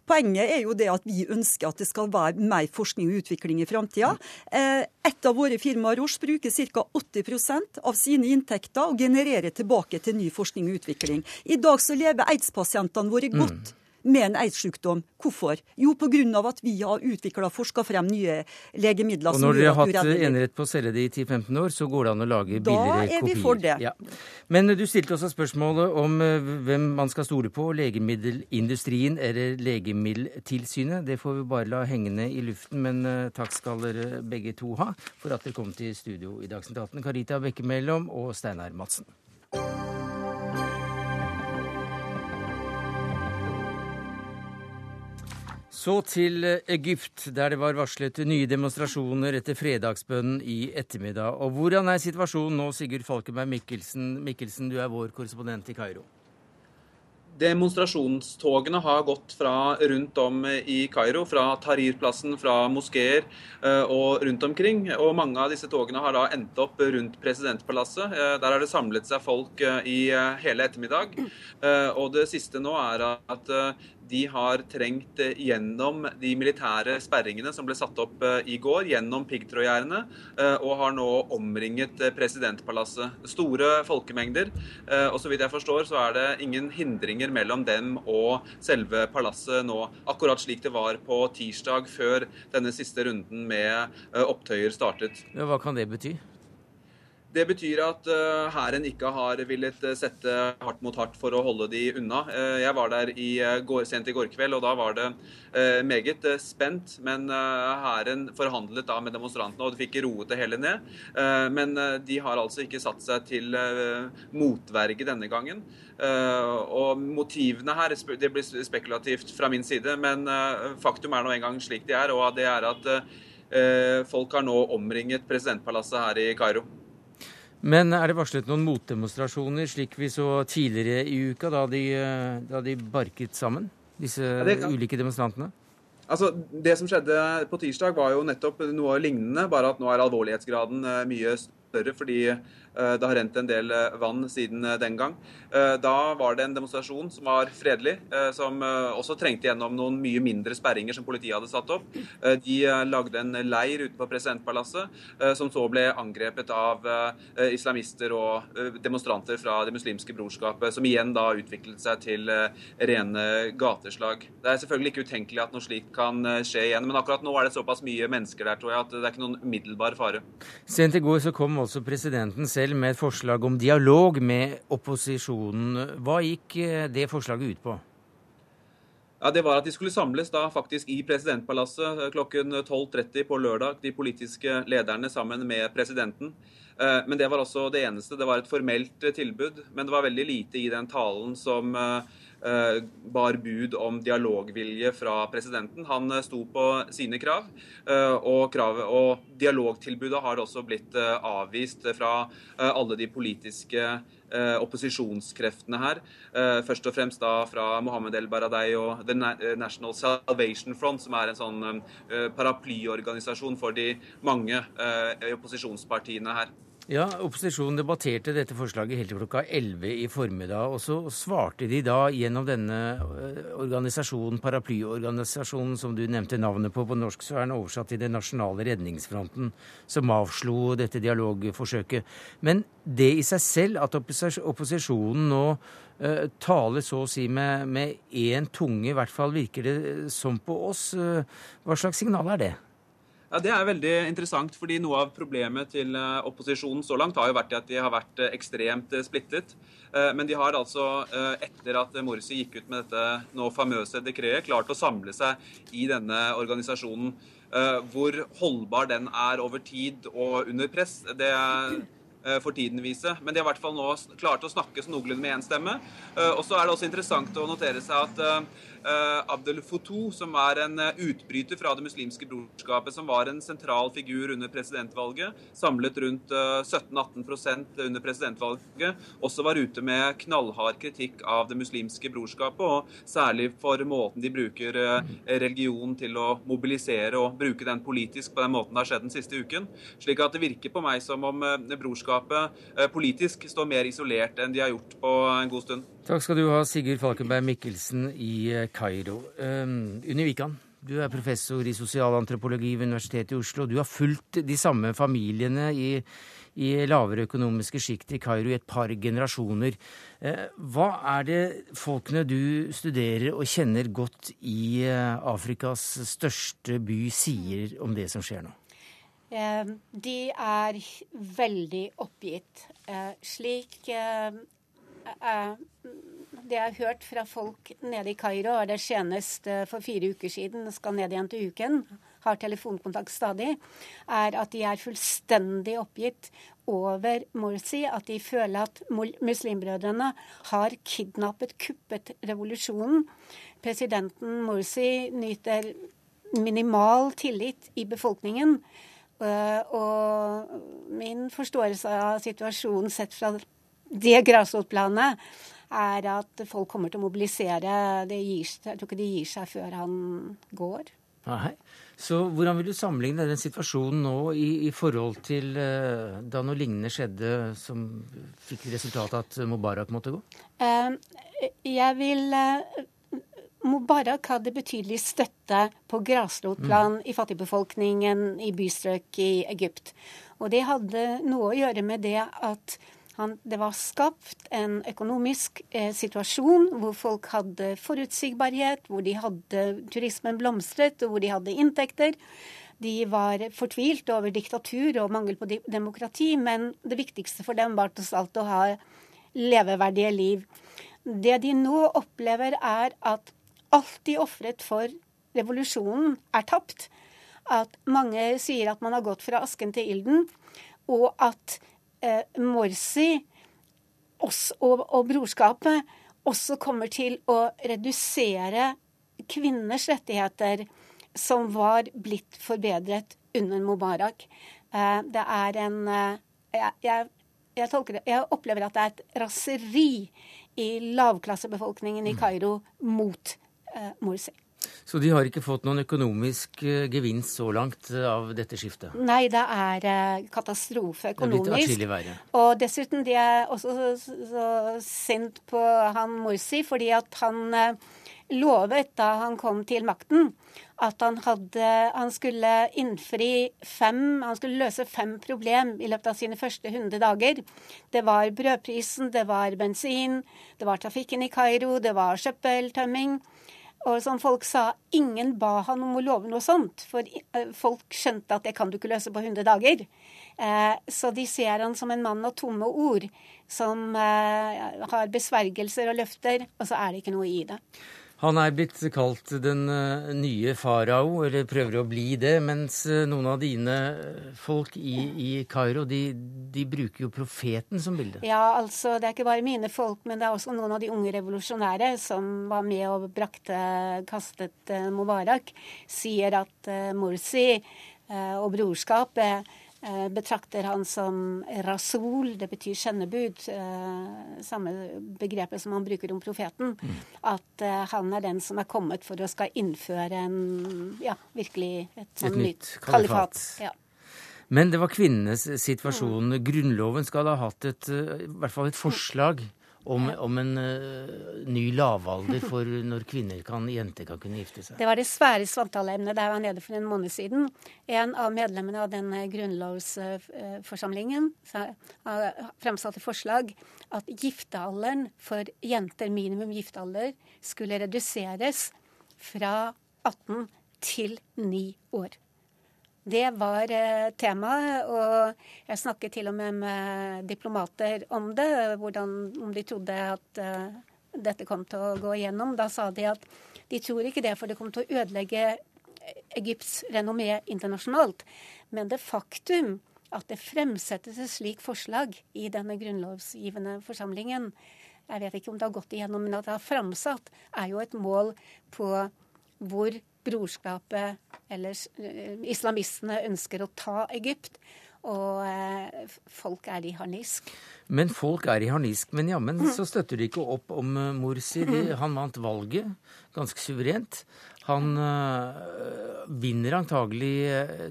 Poenget er jo det at vi ønsker at det skal være mer forskning og utvikling i framtida. Eh, et av våre firmaer, Roche, bruker ca. 80% av sine inntekter og genererer tilbake til ny forskning og utvikling. I dag så lever aids-pasientene våre godt. Mm med en aids-sykdom. Hvorfor? Jo, pga. at vi har utvikla og forska frem nye legemidler. Og når dere har hatt enerett på å selge det i 10-15 år, så går det an å lage billigere kopier. Da er vi for det. Ja. Men du stilte også spørsmålet om eh, hvem man skal stole på, legemiddelindustrien eller Legemiddeltilsynet. Det får vi bare la hengende i luften, men eh, takk skal dere begge to ha for at dere kom til studio i Dagsnytt 18. Karita Bekkemellom og Steinar Madsen. Så til eh, Egypt, der det var varslet nye demonstrasjoner etter fredagsbønnen i ettermiddag. Og hvordan er situasjonen nå, Sigurd Falkenberg Mikkelsen? Mikkelsen, du er vår korrespondent i Kairo. Demonstrasjonstogene har gått fra rundt om i Kairo, fra Tahrir-plassen, fra moskeer eh, og rundt omkring. Og mange av disse togene har da endt opp rundt presidentpalasset. Eh, der har det samlet seg folk i hele ettermiddag. Og det siste nå er at de har trengt eh, gjennom de militære sperringene som ble satt opp eh, i går, gjennom piggtrådgjerdene, eh, og har nå omringet presidentpalasset. Store folkemengder. Og så vidt jeg forstår, så er det ingen hindringer mellom dem og selve palasset nå. Akkurat slik det var på tirsdag før denne siste runden med opptøyer startet. Hva kan det bety? Det betyr at uh, hæren ikke har villet uh, sette hardt mot hardt for å holde de unna. Uh, jeg var der i, går, sent i går kveld, og da var det meget spent. Men hæren forhandlet da med demonstrantene, og de fikk roet det hele ned. men de har altså ikke satt seg til motverge denne gangen. og motivene her det blir spekulativt fra min side, men faktum er nå engang slik de er, og det er at folk har nå omringet presidentpalasset her i Kairo. Men er det varslet noen motdemonstrasjoner, slik vi så tidligere i uka, da de, da de barket sammen, disse ja, kan... ulike demonstrantene? Altså, Det som skjedde på tirsdag, var jo nettopp noe lignende, bare at nå er alvorlighetsgraden eh, mye større fordi Eh, det har rent en del eh, vann siden eh, den gang. Da var det en demonstrasjon som var fredelig, som også trengte gjennom noen mye mindre sperringer som politiet hadde satt opp. De lagde en leir ute på presidentpalasset, som så ble angrepet av islamister og demonstranter fra Det muslimske brorskapet, som igjen da utviklet seg til rene gateslag. Det er selvfølgelig ikke utenkelig at noe slikt kan skje igjen, men akkurat nå er det såpass mye mennesker der, tror jeg, at det er ikke noen umiddelbar fare. Sent i går så kom også presidenten selv med et forslag om dialog med opposisjonen. Hva gikk eh, det forslaget ut på? Ja, Det var at de skulle samles da faktisk i presidentpalasset eh, klokken 12.30 på lørdag, de politiske lederne sammen med presidenten. Eh, men det var også det eneste. Det var et formelt tilbud. Men det var veldig lite i den talen som bar bud om dialogvilje fra presidenten. Han eh, sto på sine krav, eh, og, kravet, og dialogtilbudet har også blitt avvist fra alle de politiske opposisjonskreftene her. først og fremst da fra Mohammed El Baradei og The National Salvation Front, som er en sånn paraplyorganisasjon for de mange opposisjonspartiene her. Ja, Opposisjonen debatterte dette forslaget helt til klokka 11 i formiddag. Og så svarte de da gjennom denne eh, organisasjonen, paraplyorganisasjonen som du nevnte navnet på på norsk, så er den oversatt til Den nasjonale redningsfronten, som avslo dette dialogforsøket. Men det i seg selv, at opposisjonen nå uh, taler så å si med én tunge, i hvert fall virker det som på oss, uh, hva slags signal er det? Ja, Det er veldig interessant, fordi noe av problemet til eh, opposisjonen så langt har jo vært at de har vært eh, ekstremt eh, splittet. Men de har altså, etter at Morsi gikk ut med dette nå famøse dekretet, klart å samle seg i denne organisasjonen. Hvor holdbar den er over tid og under press, det for tiden vise. Men de har i hvert fall nå klart å snakke noenlunde med én stemme. Og så er det også interessant å notere seg at Abdel Foutou, som er en eh, utbryter fra Det muslimske brorskapet, som var en sentral figur under presidentvalget, samlet rundt 17-18 eh, under presidentvalget, også var ute med knallhard kritikk av Det muslimske brorskapet, og særlig for måten de bruker religion til å mobilisere og bruke den politisk på den måten det har skjedd den siste uken. Slik at det virker på meg som om brorskapet politisk står mer isolert enn de har gjort på en god stund. Takk skal du ha, Sigurd Falkenberg Mikkelsen i eh, Kairo. Um, Unni Wikan, du er professor i sosialantropologi ved Universitetet i Oslo. Du har fulgt de samme familiene i, i lavere økonomiske sjikt i Kairo i et par generasjoner. Eh, hva er det folkene du studerer og kjenner godt i eh, Afrikas største by, sier om det som skjer nå? De er veldig oppgitt. Slik Eh, det jeg har hørt fra folk nede i Kairo, og det senest for fire uker siden, skal ned igjen til uken, har telefonkontakt stadig, er at de er fullstendig oppgitt over Morsi. At de føler at muslimbrødrene har kidnappet, kuppet revolusjonen. Presidenten Morsi nyter minimal tillit i befolkningen. Eh, og min forståelse av situasjonen sett fra det grasrotplanet er at folk kommer til å mobilisere. Gir, jeg tror ikke de gir seg før han går. Nei. Så hvordan vil du sammenligne den situasjonen nå i, i forhold til uh, da noe lignende skjedde som fikk resultatet at Mubarak måtte gå? Uh, jeg vil uh, Mubarak hadde betydelig støtte på grasrotplan mm. i fattigbefolkningen i bystrøk i Egypt. Og det hadde noe å gjøre med det at han, det var skapt en økonomisk eh, situasjon hvor folk hadde forutsigbarhet, hvor de hadde turismen blomstret, og hvor de hadde inntekter. De var fortvilt over diktatur og mangel på demokrati, men det viktigste for dem var tross alt å ha leveverdige liv. Det de nå opplever, er at alt de ofret for revolusjonen, er tapt. At mange sier at man har gått fra asken til ilden, og at eh, Morsi oss, og, og brorskapet også kommer til å redusere kvinners rettigheter, som var blitt forbedret under Mubarak. Eh, det er en eh, jeg, jeg, jeg, tolker jeg opplever at det er et raseri i lavklassebefolkningen i mm. Kairo mot eh, Morsi. Så de har ikke fått noen økonomisk eh, gevinst så langt eh, av dette skiftet? Nei, det er eh, katastrofe økonomisk. Det verre. Og dessuten, de er også så, så sint på han Morsi fordi at han lovet da han kom til makten, at han, hadde, han skulle innfri fem Han skulle løse fem problem i løpet av sine første 100 dager. Det var brødprisen, det var bensin, det var trafikken i Kairo, det var søppeltømming. Og som folk sa, ingen ba han om å love noe sånt, for eh, folk skjønte at det kan du ikke løse på 100 dager. Eh, så de ser han som en mann av tomme ord, som eh, har besvergelser og løfter, og så er det ikke noe i det. Han er blitt kalt den eh, nye farao, eller prøver å bli det, mens eh, noen av dine eh, folk i, i Kairo, de, de, bruker jo profeten som bilde. Ja, altså det er ikke bare mine folk, men det er også noen av de unge revolusjonære som var med og brakte, kastet Mubarak, sier at Morsi og brorskapet betrakter han som rasul, det betyr sendebud. Eh, samme begrepet som han bruker om profeten. Mm. At eh, han er den som er kommet for å skal innføre en, ja, virkelig et, sånn et nytt kalifat. Ja. Men det var kvinnenes situasjon. Mm. Grunnloven skal ha hatt et, i hvert fall et forslag om, om en uh, ny lavalder for når kvinner kan, jenter kan kunne gifte seg. Det var det svære samtaleemnet der jeg var nede for en måned siden. En av medlemmene av den grunnlovsforsamlingen uh, fremsatte forslag at giftealderen for jenter, minimum giftealder, skulle reduseres fra 18 til 9 år. Det var eh, temaet, og jeg snakket til og med med diplomater om det, hvordan, om de trodde at uh, dette kom til å gå igjennom. Da sa de at de tror ikke det, for det kommer til å ødelegge Egypts renommé internasjonalt. Men det faktum at det fremsettes et slikt forslag i denne grunnlovsgivende forsamlingen, jeg vet ikke om det har gått igjennom, men at det har framsatt, er jo et mål på hvor brorskapet eller eh, islamistene ønsker å ta Egypt. Og eh, folk er i harnisk. Men folk er i harnisk. Men jammen så støtter de ikke opp om Morsi. Morsi. Han vant valget ganske suverent. Han øh, vinner antagelig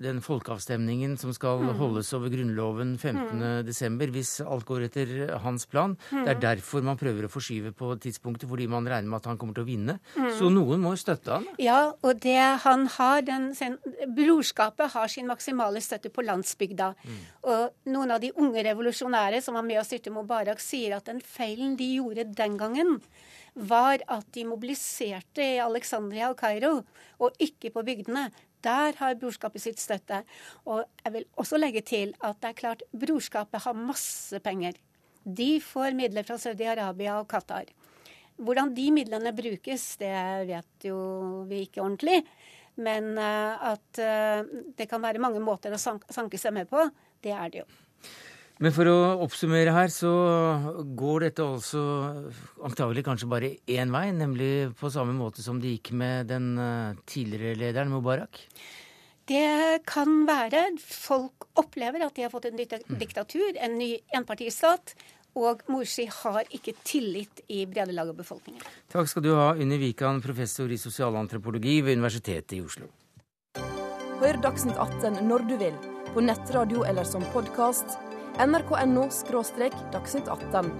den folkeavstemningen som skal mm. holdes over Grunnloven 15.12., mm. hvis alt går etter hans plan. Mm. Det er derfor man prøver å forskyve på tidspunktet, fordi man regner med at han kommer til å vinne. Mm. Så noen må støtte han. Ja, og det han har den, Brorskapet har sin maksimale støtte på landsbygda. Mm. Og noen av de unge revolusjonære som var med og styrte Mubarak, sier at den feilen de gjorde den gangen, var at de mobiliserte i Alexandria og Kairo, og ikke på bygdene. Der har brorskapet sitt støtte. Og jeg vil også legge til at det er klart brorskapet har masse penger. De får midler fra Saudi-Arabia og Qatar. Hvordan de midlene brukes, det vet jo vi ikke ordentlig. Men eh, at eh, det kan være mange måter å sanke seg med på, det er det jo. Men for å oppsummere her, så går dette altså antagelig kanskje bare én vei, nemlig på samme måte som det gikk med den eh, tidligere lederen Mubarak? Det kan være. Folk opplever at de har fått en mm. diktatur, en ny enpartistat. Og Morsi har ikke tillit i brede lag av befolkningen. Takk skal du ha, Unni Wikan, professor i sosialantropologi ved Universitetet i Oslo. Hør Dagsnytt 18 når du vil, på nettradio eller som podkast nrk.no – dagsnytt 18.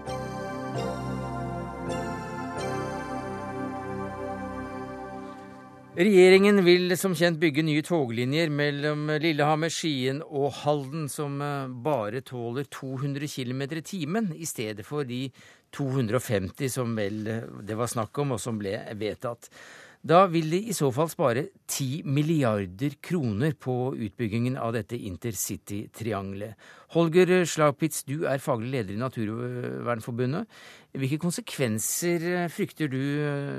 Regjeringen vil som kjent bygge nye toglinjer mellom Lillehammer, Skien og Halden, som eh, bare tåler 200 km i timen, i stedet for de 250 som vel eh, det var snakk om, og som ble vedtatt. Da vil de i så fall spare 10 milliarder kroner på utbyggingen av dette intercity-triangelet. Holger Slagpitz, du er faglig leder i Naturvernforbundet. Hvilke konsekvenser frykter du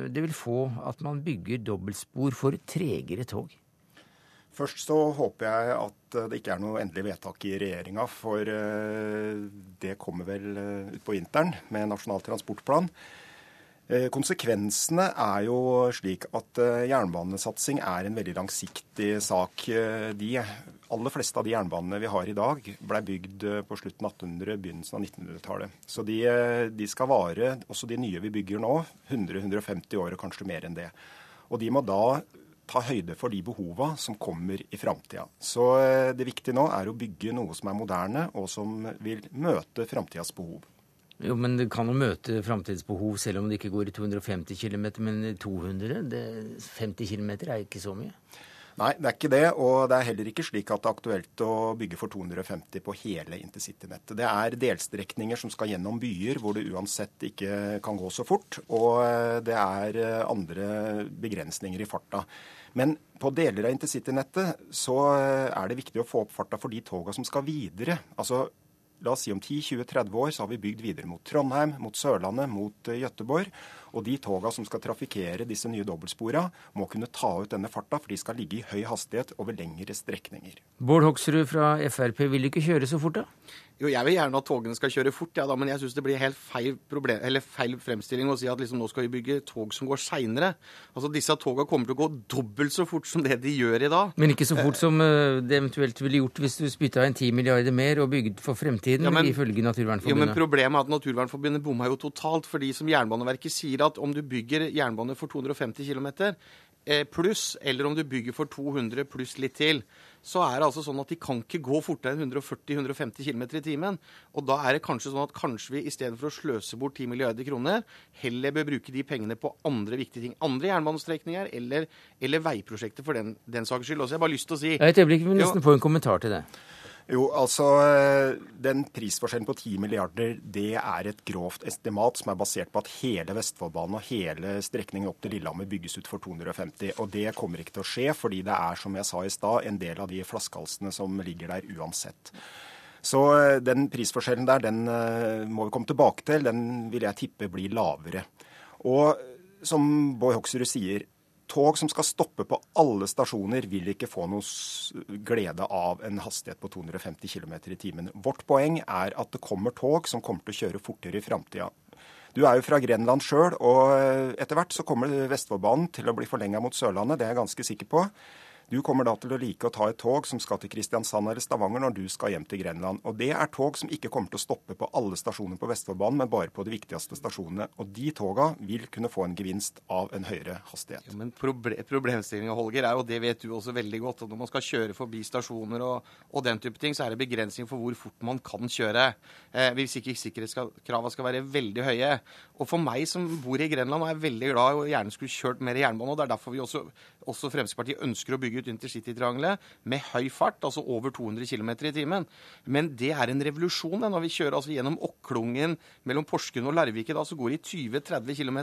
det vil få at man bygger dobbeltspor for tregere tog? Først så håper jeg at det ikke er noe endelig vedtak i regjeringa, for eh, det kommer vel eh, utpå vinteren med Nasjonal transportplan. Eh, konsekvensene er jo slik at eh, jernbanesatsing er en veldig langsiktig sak. Eh, de aller fleste av de jernbanene vi har i dag, ble bygd på slutten av 1800-, begynnelsen av 1900-tallet. Så de, de, skal vare, også de nye vi bygger nå, 100-150 år og kanskje mer enn det. Og de må da ta høyde for de behova som kommer i framtida. Så det viktige nå er å bygge noe som er moderne, og som vil møte framtidas behov. Jo, men det kan jo møte framtidsbehov selv om det ikke går i 250 km, men 200? Det, 50 km er ikke så mye? Nei, det er ikke det. Og det er heller ikke slik at det er aktuelt å bygge for 250 på hele intercitynettet. Det er delstrekninger som skal gjennom byer hvor det uansett ikke kan gå så fort. Og det er andre begrensninger i farta. Men på deler av intercitynettet så er det viktig å få opp farta for de toga som skal videre. Altså La oss si om 10-20-30 år så har vi bygd videre mot Trondheim, mot Sørlandet, mot uh, Gøteborg. Og de toga som skal trafikkere disse nye dobbeltspora, må kunne ta ut denne farta, for de skal ligge i høy hastighet over lengre strekninger. Bård Hoksrud fra Frp vil ikke kjøre så fort, da? Jo, jeg vil gjerne at togene skal kjøre fort, ja, da, men jeg syns det blir helt feil, problem, feil, fremstilling å si at liksom, nå skal vi bygge tog som går seinere. Altså, disse toga kommer til å gå dobbelt så fort som det de gjør i dag. Men ikke så fort som uh, det eventuelt ville gjort hvis du spytta inn 10 milliarder mer og bygd for fremtiden, ja, men, ifølge Naturvernforbundet? Jo, men Problemet er at Naturvernforbundet bomma jo totalt. fordi som Jernbaneverket sier at om du bygger jernbane for 250 km eh, pluss, eller om du bygger for 200 pluss litt til, så er det altså sånn at de kan ikke gå fortere enn 140-150 km i timen. Og da er det kanskje sånn at kanskje vi istedenfor å sløse bort 10 milliarder kroner, heller bør bruke de pengene på andre viktige ting. Andre jernbanestrekninger eller, eller veiprosjekter for den, den saks skyld. Også jeg har bare lyst til å si Et øyeblikk, vi må nesten få en kommentar til det. Jo, altså eh, Den prisforskjellen på 10 milliarder det er et grovt estimat som er basert på at hele Vestfoldbanen og hele strekningen opp til Lillehammer bygges ut for 250. Og det kommer ikke til å skje, fordi det er som jeg sa i stad, en del av de flaskehalsene som ligger der uansett. Så eh, den prisforskjellen der, den eh, må vi komme tilbake til. Den vil jeg tippe blir lavere. Og som Bård Hoksrud sier, Tog som skal stoppe på alle stasjoner, vil ikke få noe glede av en hastighet på 250 km i timen. Vårt poeng er at det kommer tog som kommer til å kjøre fortere i framtida. Du er jo fra Grenland sjøl, og etter hvert så kommer Vestfoldbanen til å bli forlenga mot Sørlandet, det er jeg ganske sikker på. Du kommer da til å like å ta et tog som skal til Kristiansand eller Stavanger når du skal hjem til Grenland. Og det er tog som ikke kommer til å stoppe på alle stasjoner på Vestfoldbanen, men bare på de viktigste stasjonene. Og de toga vil kunne få en gevinst av en høyere hastighet. Ja, men proble problemstillinga, Holger, er jo det vet du også veldig godt, at når man skal kjøre forbi stasjoner og, og den type ting, så er det begrensning for hvor fort man kan kjøre. Eh, hvis ikke sikkerhetskravene skal være veldig høye. Og for meg som bor i Grenland og er veldig glad og gjerne skulle kjørt mer jernbane, og det er derfor vi også, også Fremskrittspartiet ønsker å bygge bygge ut intercitytriangelet med høy fart, altså over 200 km i timen. Men det er en revolusjon når vi kjører altså gjennom Okklungen mellom Porsgrunn og Larvik da, så går det i 20-30 km.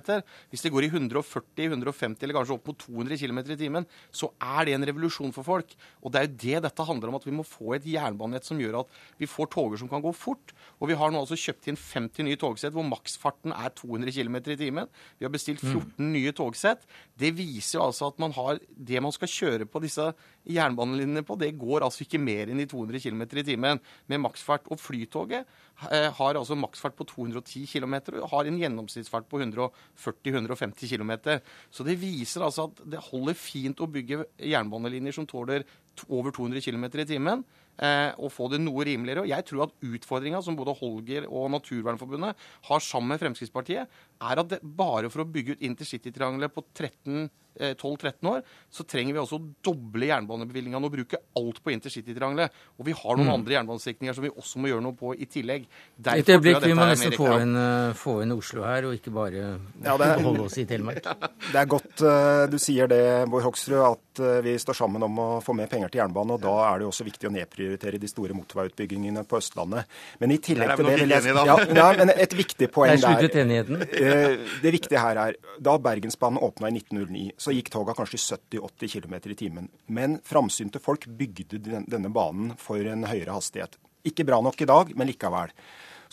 Hvis det går i 140-150 eller kanskje opp mot 200 km i timen, så er det en revolusjon for folk. Og det er jo det dette handler om, at vi må få et jernbanenett som gjør at vi får toger som kan gå fort. Og vi har nå altså kjøpt inn 50 nye togsett hvor maksfarten er 200 km i timen. Vi har bestilt 14 mm. nye togsett. Det viser jo altså at man har det man skal kjøre på disse jernbanelinjene på, det går altså ikke mer enn i 200 km i timen med maksfart. Og Flytoget eh, har altså maksfart på 210 km og har en gjennomsnittsfart på 140-150 km. Så det viser altså at det holder fint å bygge jernbanelinjer som tåler over 200 km i timen eh, og få det noe rimeligere. Og jeg tror at utfordringa som både Holger og Naturvernforbundet har sammen med Fremskrittspartiet, er at det, bare for å bygge ut intercitytriangelet på 13 12-13 eh, år, så trenger vi også å doble jernbanebevilgningene og bruke alt på intercitytriangelet. Og vi har noen mm. andre jernbanestrekninger som vi også må gjøre noe på i tillegg. Derfor Et øyeblikk, vi må nesten få inn, uh, få inn, Oslo her, og ikke bare ja, er, holde oss i Telemark. Det er godt uh, du sier det, Bård Hoksrud, at uh, vi står sammen om å få mer penger til jernbane. Og da er det også viktig å nedprioritere de store motorveiutbyggingene på Østlandet. Men i tillegg til det vil jeg ja, ja, men Et viktig poeng der. Uh, det viktige her er da Bergensbanen åpna i 1909, så gikk toga kanskje 70-80 km i timen. Men framsynte folk bygde denne banen for en høyere hastighet. Ikke bra nok i dag, men likevel.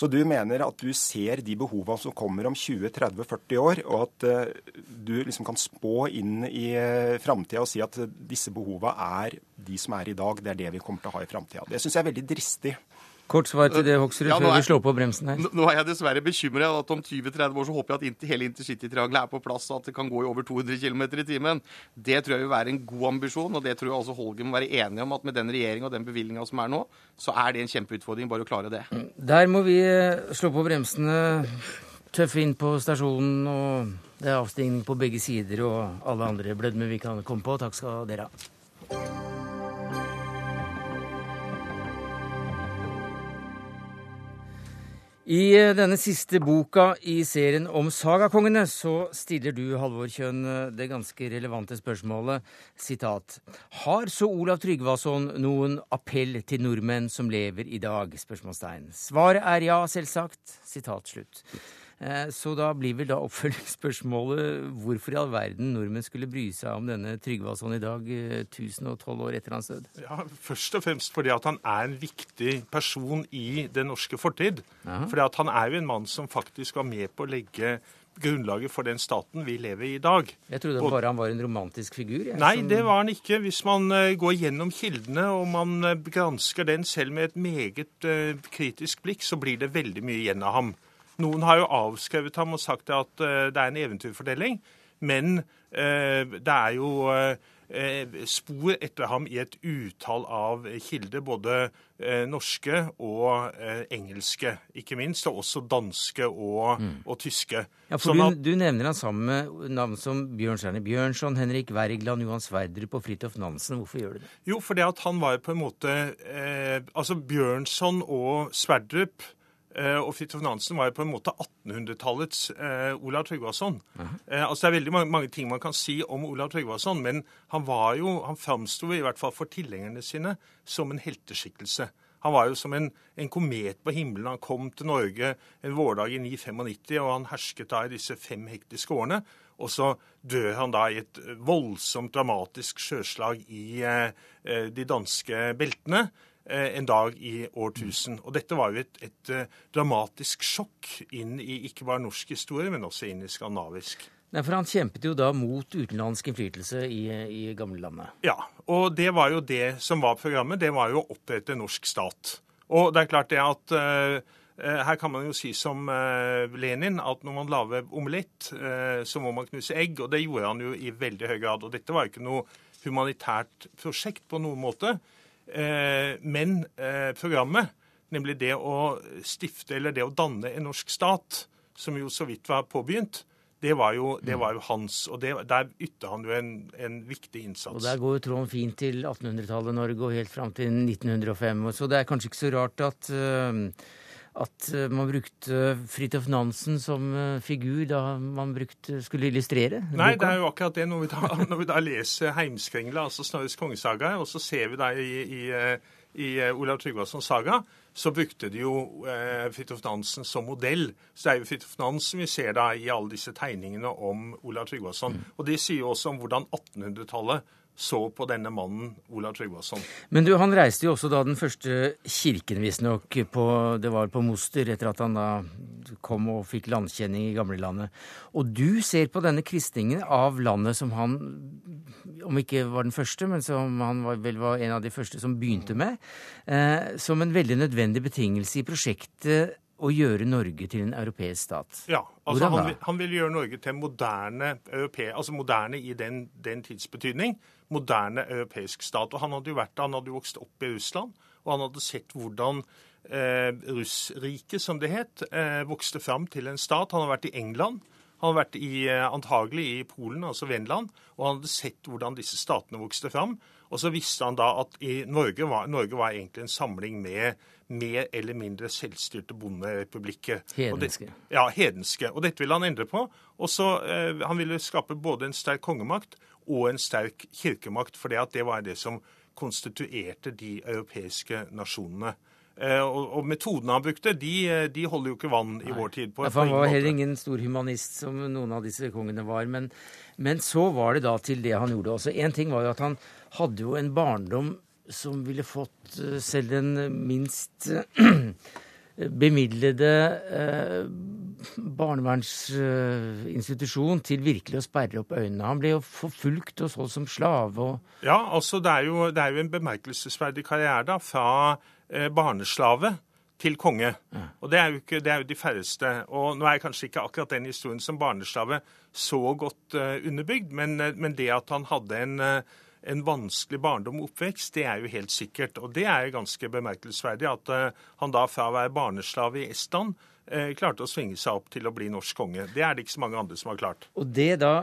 Så du mener at du ser de behovene som kommer om 20-30-40 år, og at uh, du liksom kan spå inn i uh, framtida og si at disse behovene er de som er i dag, det er det vi kommer til å ha i framtida. Det syns jeg er veldig dristig. Kort svar til det, Hoksrud, ja, før vi slår på bremsen her. Nå er jeg dessverre bekymra at om 20-30 år så håper jeg at hele intercitytriangelet er på plass, og at det kan gå i over 200 km i timen. Det tror jeg vil være en god ambisjon, og det tror jeg altså Holger må være enig om at med den regjeringa og den bevilgninga som er nå, så er det en kjempeutfordring bare å klare det. Der må vi eh, slå på bremsene, tøffe inn på stasjonen, og det er avstigning på begge sider og alle andre blødmer vi kan komme på. Takk skal dere ha. I eh, denne siste boka i serien om sagakongene så stiller du, Halvor Kjønn, eh, det ganske relevante spørsmålet sitat Har så Olav Tryggvason noen appell til nordmenn som lever i dag? spørsmålstegn. Svaret er ja, selvsagt. Sitat slutt. Eh, så da blir vel da oppfølgingsspørsmålet hvorfor i all verden nordmenn skulle bry seg om denne Tryggvason i dag, 1012 eh, år etter hans død? Ja, Først og fremst fordi at han er en viktig person i den norske fortid. Aha. Fordi at han er jo en mann som faktisk var med på å legge grunnlaget for den staten vi lever i i dag. Jeg trodde bare han var en romantisk figur. Jeg, nei, som... det var han ikke. Hvis man uh, går gjennom kildene og man gransker den selv med et meget kritisk blikk, så blir det veldig mye igjen av ham. Noen har jo avskrevet ham og sagt at eh, det er en eventyrfortelling. Men eh, det er jo eh, spor etter ham i et utall av kilder, både norske og engelske, ikke minst, og også danske og, mm. og tyske. Ja, for sånn at, du, du, nevner han sammen med navn som Bjørnstjerne Bjørnson, Henrik Wergeland, Johan Sverdrup og Fridtjof Nansen. Hvorfor gjør du det? Jo, fordi at han var på en måte eh, Altså Bjørnson og Sverdrup og Fridtjof Nansen var jo på en måte 1800-tallets eh, Olav Tryggvason. -huh. eh, altså Det er veldig mange, mange, ting man kan si om Olav Tryggvason, men han var jo, han framsto i hvert fall for tilhengerne sine som en helteskikkelse. Han var jo som en, en komet på himmelen. Han kom til Norge en vårdag i 995, og han hersket da i disse fem hektiske årene. Og så dør han da i et voldsomt dramatisk sjøslag i eh, de danske beltene eh, en dag i årtusen. Og dette var jo et, et uh, dramatisk sjokk inn i ikke bare norsk historie, men også inn i skandinavisk. Nei, for Han kjempet jo da mot utenlandsk innflytelse i, i gamlelandet. Ja, og det var jo det som var programmet. Det var jo å opprette norsk stat. Og det er klart det at uh, her kan man jo si som Lenin at når man lager omelett, så må man knuse egg. Og det gjorde han jo i veldig høy grad. Og dette var jo ikke noe humanitært prosjekt på noen måte. Men programmet, nemlig det å stifte eller det å danne en norsk stat, som jo så vidt var påbegynt, det var jo, det var jo hans. Og det, der ytte han jo en, en, viktig innsats. Og Der går jo tråden fint til 1800-tallet Norge og helt fram til 1905. Så det er kanskje ikke så rart at, at man brukte Fridtjof Nansen som figur da man brukte, skulle illustrere? Nei, det er jo akkurat det. Når vi da, når vi da leser Heimskringla, altså Snorres kongesaga, og så ser vi da i, i, i Olav Tryggvasons saga, så brukte de jo eh, Fridtjof Nansen som modell. Så det er jo Fridtjof Nansen vi ser da i alle disse tegningene om Olav Tryggvason. Mm. Og det sier jo også om hvordan 1800-tallet så på denne mannen, Olav Tryggvason. Men du, han reiste jo også da den første kirken, visstnok, det var på Moster, etter at han da kom og fikk landkjenning i gamlelandet. Og du ser på denne kristningen av landet som han, om ikke var den første, men som han var, vel var en av de første som begynte med, eh, som en veldig nødvendig betingelse i prosjektet å gjøre Norge til en europeisk stat. Ja, altså han vil, han vil, gjøre Norge til moderne europe, altså moderne i den, den tidsbetydning moderne europeisk stat. Og Han hadde jo vært, han hadde jo vokst opp i Russland, og han hadde sett hvordan eh, Russriket, som det het, eh, vokste fram til en stat. Han hadde vært i England. Han hadde vært i, eh, antagelig i Polen, altså Venland, og han hadde sett hvordan disse statene vokste fram. Og så visste han da at Norge var, Norge var egentlig en samling med mer eller mindre selvstyrte bonderepublikker. Hedenske. Det, ja, hedenske. Og dette ville han endre på. Og så eh, Han ville skape både en sterk kongemakt og en sterk kirkemakt, for det var det som konstituerte de europeiske nasjonene. Eh, og, metodene han brukte, de, de, holder jo ikke vann i Nei. vår tid. på ja, for Han var heller ingen stor humanist som noen av disse kongene var. Men, men så var det da til det han gjorde også. Én ting var jo at han hadde jo en barndom som ville fått eh, selv den minst bemidlede eh, barnevernsinstitusjon til virkelig å sperre opp øynene. Han ble jo forfulgt og solgt som slave. Og... Ja, altså det er, jo, det er, jo, en bemerkelsesverdig karriere da, fra eh, barneslave til konge. Ja. Og det er, ikke, det er, jo de færreste. Og nå er kanskje ikke akkurat den historien som barneslave så godt uh, underbygd, men, men, det at han hadde en uh, en vanskelig barndom og oppvekst, det er jo helt sikkert. Og det er jo ganske bemerkelsesverdig at uh, han da fra å være barneslave i Estland uh, klarte å svinge seg opp til å bli norsk konge. Det er det ikke så mange andre som har klart. Og det da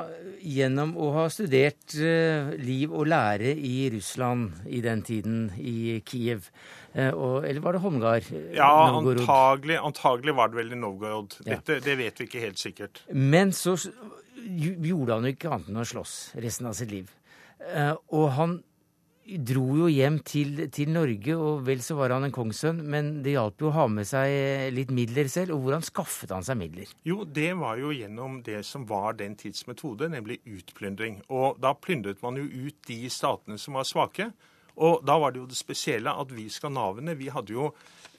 gjennom å ha studert uh, liv og lære i Russland i den tiden, i Kiev. Og, eller var det Holmgard? Ja, antagelig, antagelig, var det vel i Novgorod. Dette, ja. Det vet vi ikke helt sikkert. Men så gjorde han jo ikke annet enn å slåss resten av sitt liv. Eh, og han dro jo hjem til, til, Norge, og vel så var han en kongssønn, men det hjalp jo å ha med seg litt midler selv. Og hvordan skaffet han seg midler? Jo, det var jo gjennom det som var den tids metode, nemlig utplyndring. Og da plyndret man jo ut de statene som var svake. Og da var det jo det spesielle at vi skandinavene, vi hadde jo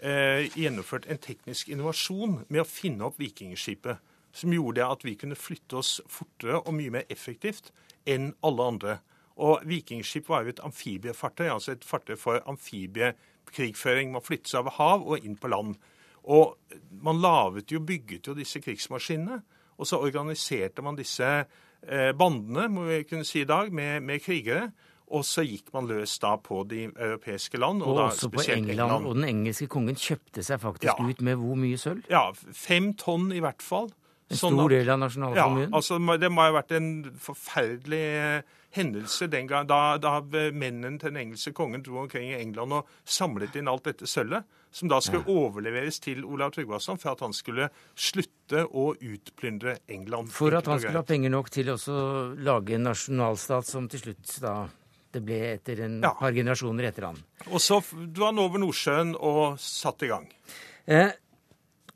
eh, gjennomført en teknisk innovasjon med å finne opp vikingskipet. Som gjorde at vi kunne flytte oss fortere og mye mer effektivt enn alle andre. Og Vikingskip var jo et amfibiefartøy, altså et fartøy for amfibiekrigføring. Man flyttet seg over hav og inn på land. Og man laget jo, bygget jo disse krigsmaskinene. Og så organiserte man disse eh, bandene, må vi kunne si i dag, med, med krigere. Og så gikk man løs da på de europeiske land. Og, og også på England, England, Og den engelske kongen kjøpte seg faktisk ja. ut med hvor mye sølv? Ja, fem tonn i hvert fall. En stor sånn at, del av nasjonalformuen? Ja, altså det må ha vært en forferdelig hendelse den gang da, da mennene til den engelske kongen dro omkring i England og samlet inn alt dette sølvet, som da skulle ja. overleveres til Olav Tryggvason for at han skulle slutte å utplyndre England. For at han skulle ha penger nok til å lage en nasjonalstat som til slutt da Det ble etter en Ja. par generasjoner etter han. Og så dro han over Nordsjøen og satte i gang. Eh,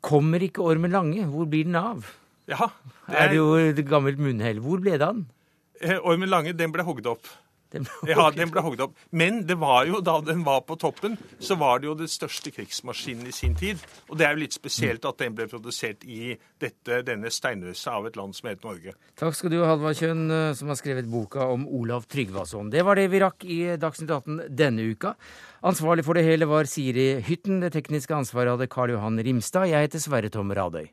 kommer ikke Ormen Lange? Hvor blir den av? Ja, Det er det jo et gammelt munnhell. Hvor ble det av den? Eh, Ormen Lange, den ble hogd opp. Den Ja, den ble hogd opp. Men det var jo, da den var på toppen, så var det jo den største krigsmaskinen i sin tid. Og det er jo litt spesielt at den ble produsert i dette, denne steinrøysa av et land som heter Norge. Takk skal du ha, Halvard Kjønn, eh, som har skrevet boka om Olav Tryggvason. Det var det vi rakk i Dagsnytt 18 denne uka. Ansvarlig for det hele var Siri Hytten. Det tekniske ansvaret hadde Karl Johan Rimstad. Jeg heter Sverre Tom Radøy.